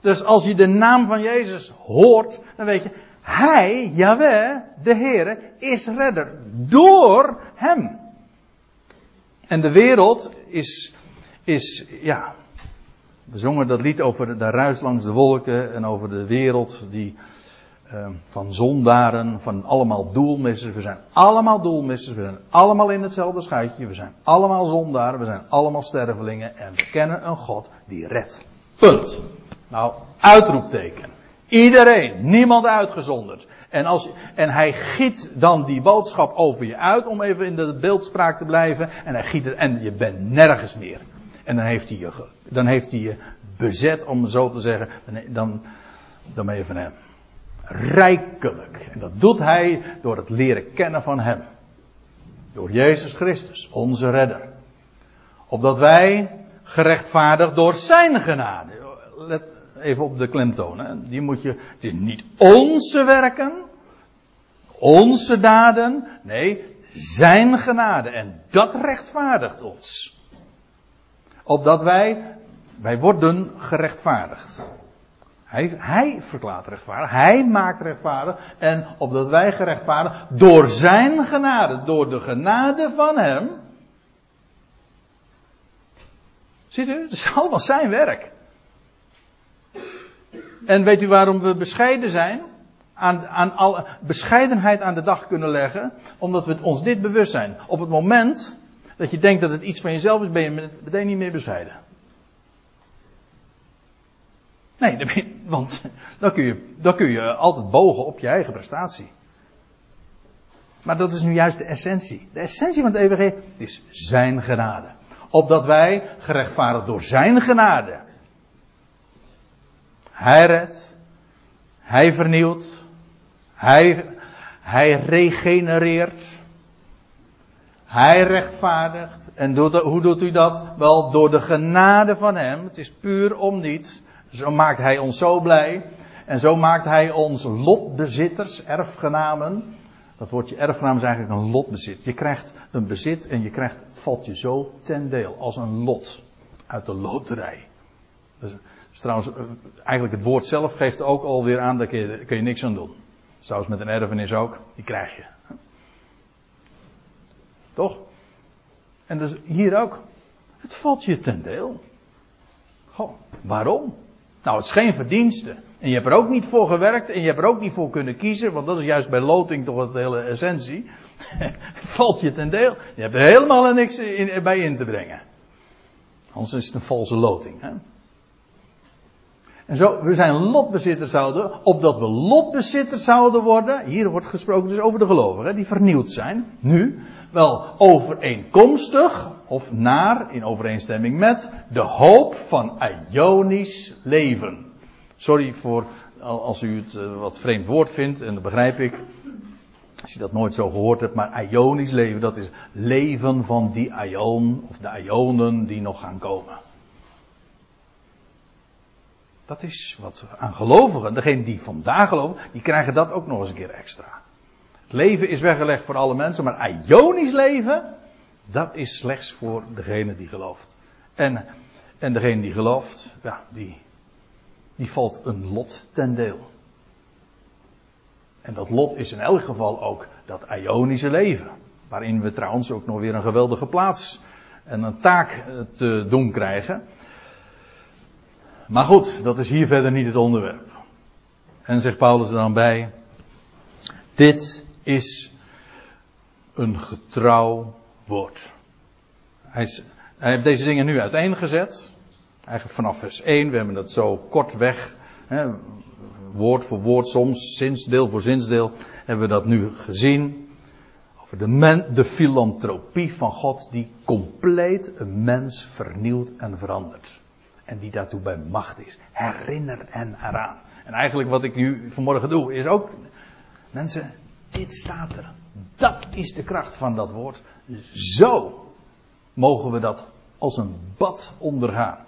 Dus als je de naam van Jezus hoort, dan weet je, Hij, Yahweh, de Heere, is redder. Door Hem. En de wereld is, is, ja, we zongen dat lied over de ruis langs de wolken en over de wereld die uh, van zondaren, van allemaal doelmissers. We zijn allemaal doelmissers, we zijn allemaal in hetzelfde schuitje, we zijn allemaal zondaren, we zijn allemaal stervelingen en we kennen een God die redt. Punt. Nou, uitroepteken. Iedereen, niemand uitgezonderd. En, als, en hij giet dan die boodschap over je uit, om even in de beeldspraak te blijven. En hij giet er, en je bent nergens meer. En dan heeft hij je, dan heeft hij je bezet, om zo te zeggen. Dan, dan ben je van hem. Rijkelijk. En dat doet hij door het leren kennen van hem. Door Jezus Christus, onze redder. Opdat wij gerechtvaardigd door zijn genade. Let even op de klemtoon. Die moet je, het is niet onze werken, onze daden. Nee, zijn genade. En dat rechtvaardigt ons. Opdat wij, wij worden gerechtvaardigd. Hij, hij verklaart rechtvaardig, hij maakt rechtvaardig. En opdat wij gerechtvaardigd door zijn genade, door de genade van hem. Ziet u, het is allemaal zijn werk. En weet u waarom we bescheiden zijn? Aan, aan bescheidenheid aan de dag kunnen leggen, omdat we ons dit bewust zijn. Op het moment dat je denkt dat het iets van jezelf is, ben je meteen niet meer bescheiden. Nee, want dan kun, je, dan kun je altijd bogen op je eigen prestatie. Maar dat is nu juist de essentie. De essentie van het evangelie is zijn genade. Opdat wij, gerechtvaardigd door zijn genade, hij redt, hij vernieuwt, hij, hij regenereert, hij rechtvaardigt. En doet, hoe doet u dat? Wel, door de genade van hem. Het is puur om niets. Zo maakt hij ons zo blij. En zo maakt hij ons lotbezitters, erfgenamen. Dat woordje erfgenaam is eigenlijk een lotbezit. Je krijgt een bezit en je krijgt, het valt je zo ten deel. Als een lot. Uit de loterij. Dus, dus trouwens, eh, eigenlijk het woord zelf geeft ook alweer aan, daar kun je, kun je niks aan doen. Zoals met een erfenis ook, die krijg je. Toch? En dus hier ook. Het valt je ten deel. Goh, waarom? Nou, het is geen verdienste. En je hebt er ook niet voor gewerkt en je hebt er ook niet voor kunnen kiezen, want dat is juist bij loting toch de hele essentie. valt je ten deel. Je hebt er helemaal niks in, bij in te brengen. Anders is het een valse loting. Hè? En zo, we zijn lotbezitters zouden, opdat we lotbezitters zouden worden. Hier wordt gesproken dus over de gelovigen, die vernieuwd zijn, nu. Wel overeenkomstig, of naar, in overeenstemming met, de hoop van Ionisch leven. Sorry voor, als u het eh, wat vreemd woord vindt, en dat begrijp ik. Als je dat nooit zo gehoord hebt, maar Ionisch leven, dat is leven van die Ion, of de Ionen die nog gaan komen. Dat is wat aan gelovigen, degenen die vandaag geloven, die krijgen dat ook nog eens een keer extra. Het leven is weggelegd voor alle mensen, maar Ionisch leven, dat is slechts voor degene die gelooft. En, en degene die gelooft, ja, die, die valt een lot ten deel. En dat lot is in elk geval ook dat Ionische leven. Waarin we trouwens ook nog weer een geweldige plaats en een taak eh, te doen krijgen. Maar goed, dat is hier verder niet het onderwerp. En zegt Paulus er dan bij. Dit is een getrouw woord. Hij, heeft deze dingen nu uiteengezet. Eigenlijk vanaf vers 1, we hebben dat zo kort weg. Hè, woord voor woord, soms zinsdeel voor zinsdeel. Hebben we dat nu gezien. Over de, de filantropie van God die compleet een mens vernieuwt en verandert. En die daartoe bij macht is. Herinner en eraan. En eigenlijk wat ik nu vanmorgen doe is ook. Mensen, dit staat er. Dat is de kracht van dat woord. Zo mogen we dat als een bad ondergaan.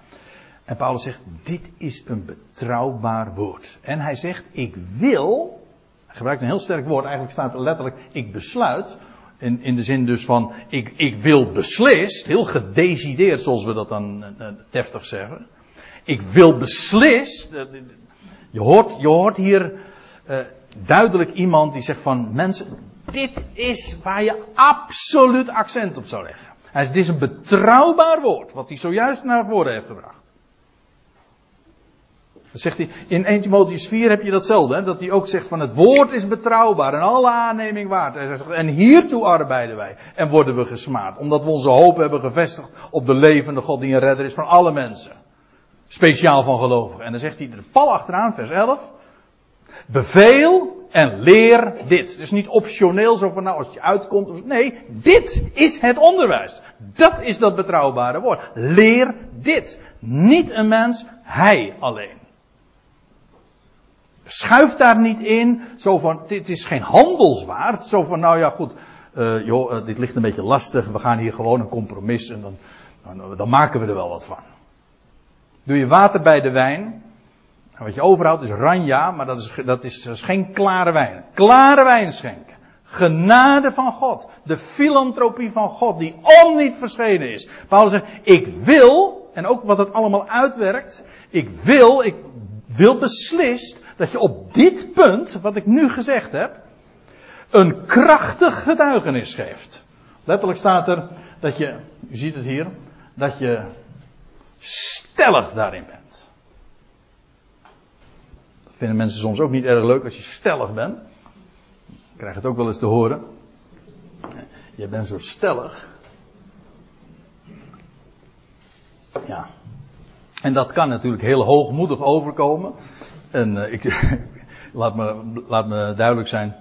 En Paulus zegt, dit is een betrouwbaar woord. En hij zegt, ik wil, hij gebruikt een heel sterk woord, eigenlijk staat er letterlijk, ik besluit. In, in de zin dus van, ik, ik wil beslist, heel gedecideerd zoals we dat dan uh, deftig zeggen. Ik wil beslist, je hoort, je hoort hier uh, duidelijk iemand die zegt van, mensen, dit is waar je absoluut accent op zou leggen. Het is een betrouwbaar woord, wat hij zojuist naar voren heeft gebracht. Dan zegt hij, in 1 Timotheus 4 heb je datzelfde, hè? dat hij ook zegt van het woord is betrouwbaar en alle aanneming waard. En hiertoe arbeiden wij en worden we gesmaad, omdat we onze hoop hebben gevestigd op de levende God die een redder is van alle mensen. Speciaal van gelovigen. En dan zegt hij er pal achteraan, vers 11. Beveel en leer dit. Dus niet optioneel zo van nou als je uitkomt. Nee, dit is het onderwijs. Dat is dat betrouwbare woord. Leer dit. Niet een mens, hij alleen. Schuif daar niet in, zo van, dit is geen handelswaard. Zo van, nou ja goed, uh, joh, uh, dit ligt een beetje lastig, we gaan hier gewoon een compromis en dan, dan maken we er wel wat van. Doe je water bij de wijn, wat je overhoudt is ranja, maar dat is, dat, is, is geen klare wijn. Klare wijn schenken. Genade van God. De filantropie van God die om niet verschenen is. Paulus zegt, ik wil, en ook wat het allemaal uitwerkt, ik wil, ik wil beslist dat je op dit punt, wat ik nu gezegd heb, een krachtig getuigenis geeft. Letterlijk staat er dat je, u ziet het hier, dat je stellig daarin bent. Vinden mensen soms ook niet erg leuk als je stellig bent. Ik krijg het ook wel eens te horen. Je bent zo stellig. Ja. En dat kan natuurlijk heel hoogmoedig overkomen. En uh, ik, laat, me, laat me duidelijk zijn.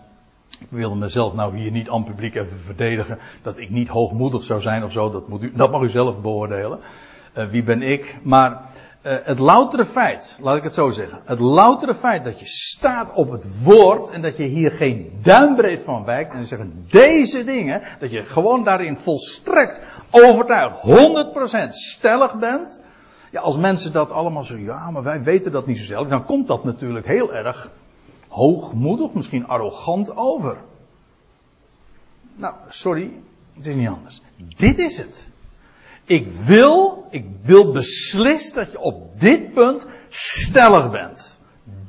Ik wilde mezelf nou hier niet aan publiek even verdedigen. Dat ik niet hoogmoedig zou zijn of zo. Dat, moet u, dat mag u zelf beoordelen. Uh, wie ben ik? Maar het loutere feit, laat ik het zo zeggen. Het loutere feit dat je staat op het woord. En dat je hier geen duimbreed van wijkt. En zeggen deze dingen. Dat je gewoon daarin volstrekt overtuigd 100% stellig bent. Ja, als mensen dat allemaal zeggen, ja, maar wij weten dat niet zo zelf, dan komt dat natuurlijk heel erg hoogmoedig, misschien arrogant over. Nou, sorry, het is niet anders. Dit is het. Ik wil, ik wil beslist dat je op dit punt stellig bent.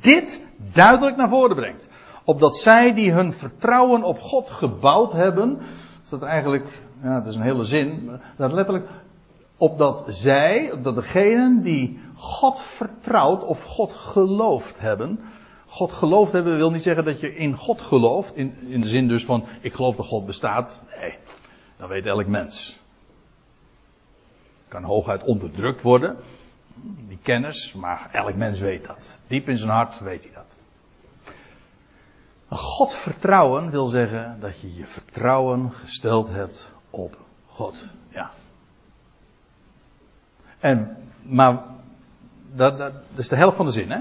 Dit duidelijk naar voren brengt. Opdat zij die hun vertrouwen op God gebouwd hebben, is dat eigenlijk, ja, het is een hele zin, dat letterlijk opdat zij, opdat degenen die God vertrouwd of God geloofd hebben. God geloofd hebben wil niet zeggen dat je in God gelooft, in, in de zin dus van ik geloof dat God bestaat. Nee, dat weet elk mens. Kan hooguit onderdrukt worden, die kennis, maar elk mens weet dat. Diep in zijn hart weet hij dat. God vertrouwen wil zeggen dat je je vertrouwen gesteld hebt op God. Ja, en, maar, dat, dat, dat is de helft van de zin, hè.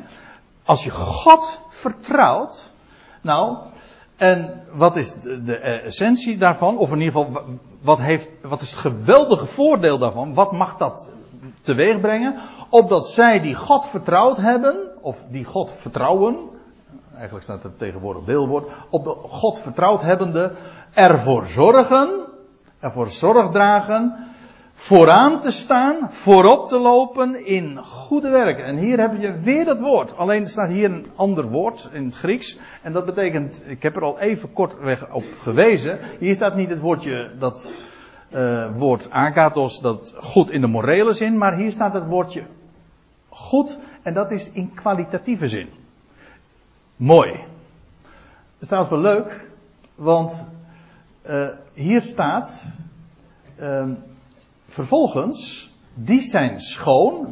Als je God vertrouwt, nou, en wat is de, de, essentie daarvan? Of in ieder geval, wat, heeft, wat is het geweldige voordeel daarvan? Wat mag dat teweeg brengen? Opdat zij die God vertrouwd hebben, of die God vertrouwen, eigenlijk staat er tegenwoordig deelwoord, op de God vertrouwd hebbende, ervoor zorgen, ervoor zorg dragen vooraan te staan, voorop te lopen in goede werken. En hier heb je weer dat woord. Alleen staat hier een ander woord in het Grieks. En dat betekent, ik heb er al even kortweg op gewezen. Hier staat niet het woordje, dat uh, woord agathos, dat goed in de morele zin. Maar hier staat het woordje goed. En dat is in kwalitatieve zin. Mooi. Is trouwens wel leuk. Want uh, hier staat. Uh, vervolgens, die zijn schoon.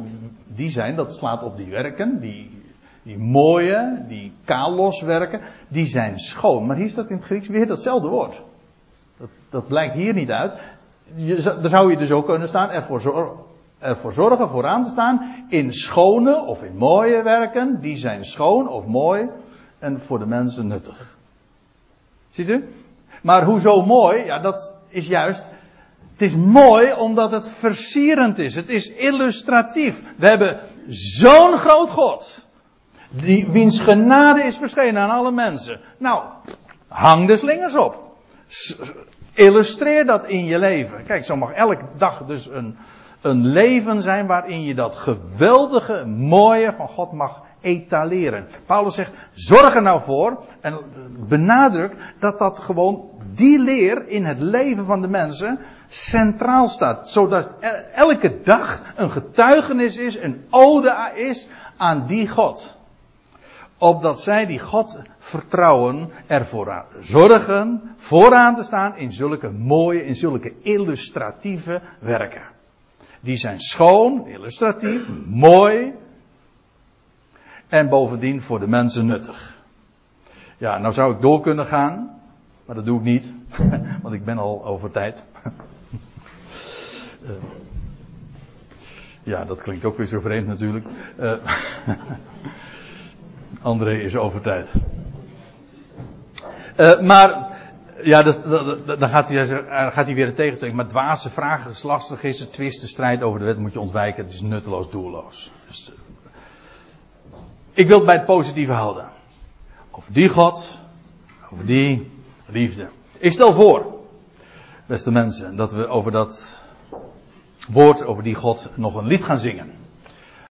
Die zijn, dat slaat op die werken, die, die mooie, die kalos werken, die zijn schoon. Maar hier staat in het Grieks weer datzelfde woord. Dat, dat blijkt hier niet uit. Je, daar zou je dus ook kunnen staan, ervoor, zor, ervoor zorgen, vooraan te staan, in schone of in mooie werken, die zijn schoon of mooi en voor de mensen nuttig. Ziet u? Maar hoezo mooi? Ja, dat is juist Het is mooi omdat het versierend is. Het is illustratief. We hebben zo'n groot God. Die, wiens genade is verschenen aan alle mensen. Nou, hang de slingers op. Illustreer dat in je leven. Kijk, zo mag elke dag dus een, een leven zijn waarin je dat geweldige, mooie van God mag etaleren. Paulus zegt, zorg er nou voor, en benadruk dat dat gewoon die leer in het leven van de mensen centraal staat. Zodat elke dag een getuigenis is, een ode is aan die God. Opdat zij die God vertrouwen, ervoor zorgen, vooraan te staan in zulke mooie, in zulke illustratieve werken. Die zijn schoon, illustratief, mooi. En bovendien voor de mensen nuttig. Ja, nou zou ik door kunnen gaan. Maar dat doe ik niet. Want ik ben al over tijd. Uh, ja, dat klinkt ook weer zo vreemd natuurlijk. Uh, André is over tijd. Uh, maar, ja, dan gaat hij, gaat hij weer een tegenstelling. Maar dwaze vragen, geslachtsregister, twisten, strijd over de wet moet je ontwijken. Het is nutteloos, doelloos. Dus, ik wil het bij het positieve houden. Over die God, over die liefde. Ik stel voor, beste mensen, dat we over dat woord, over die God nog een lied gaan zingen.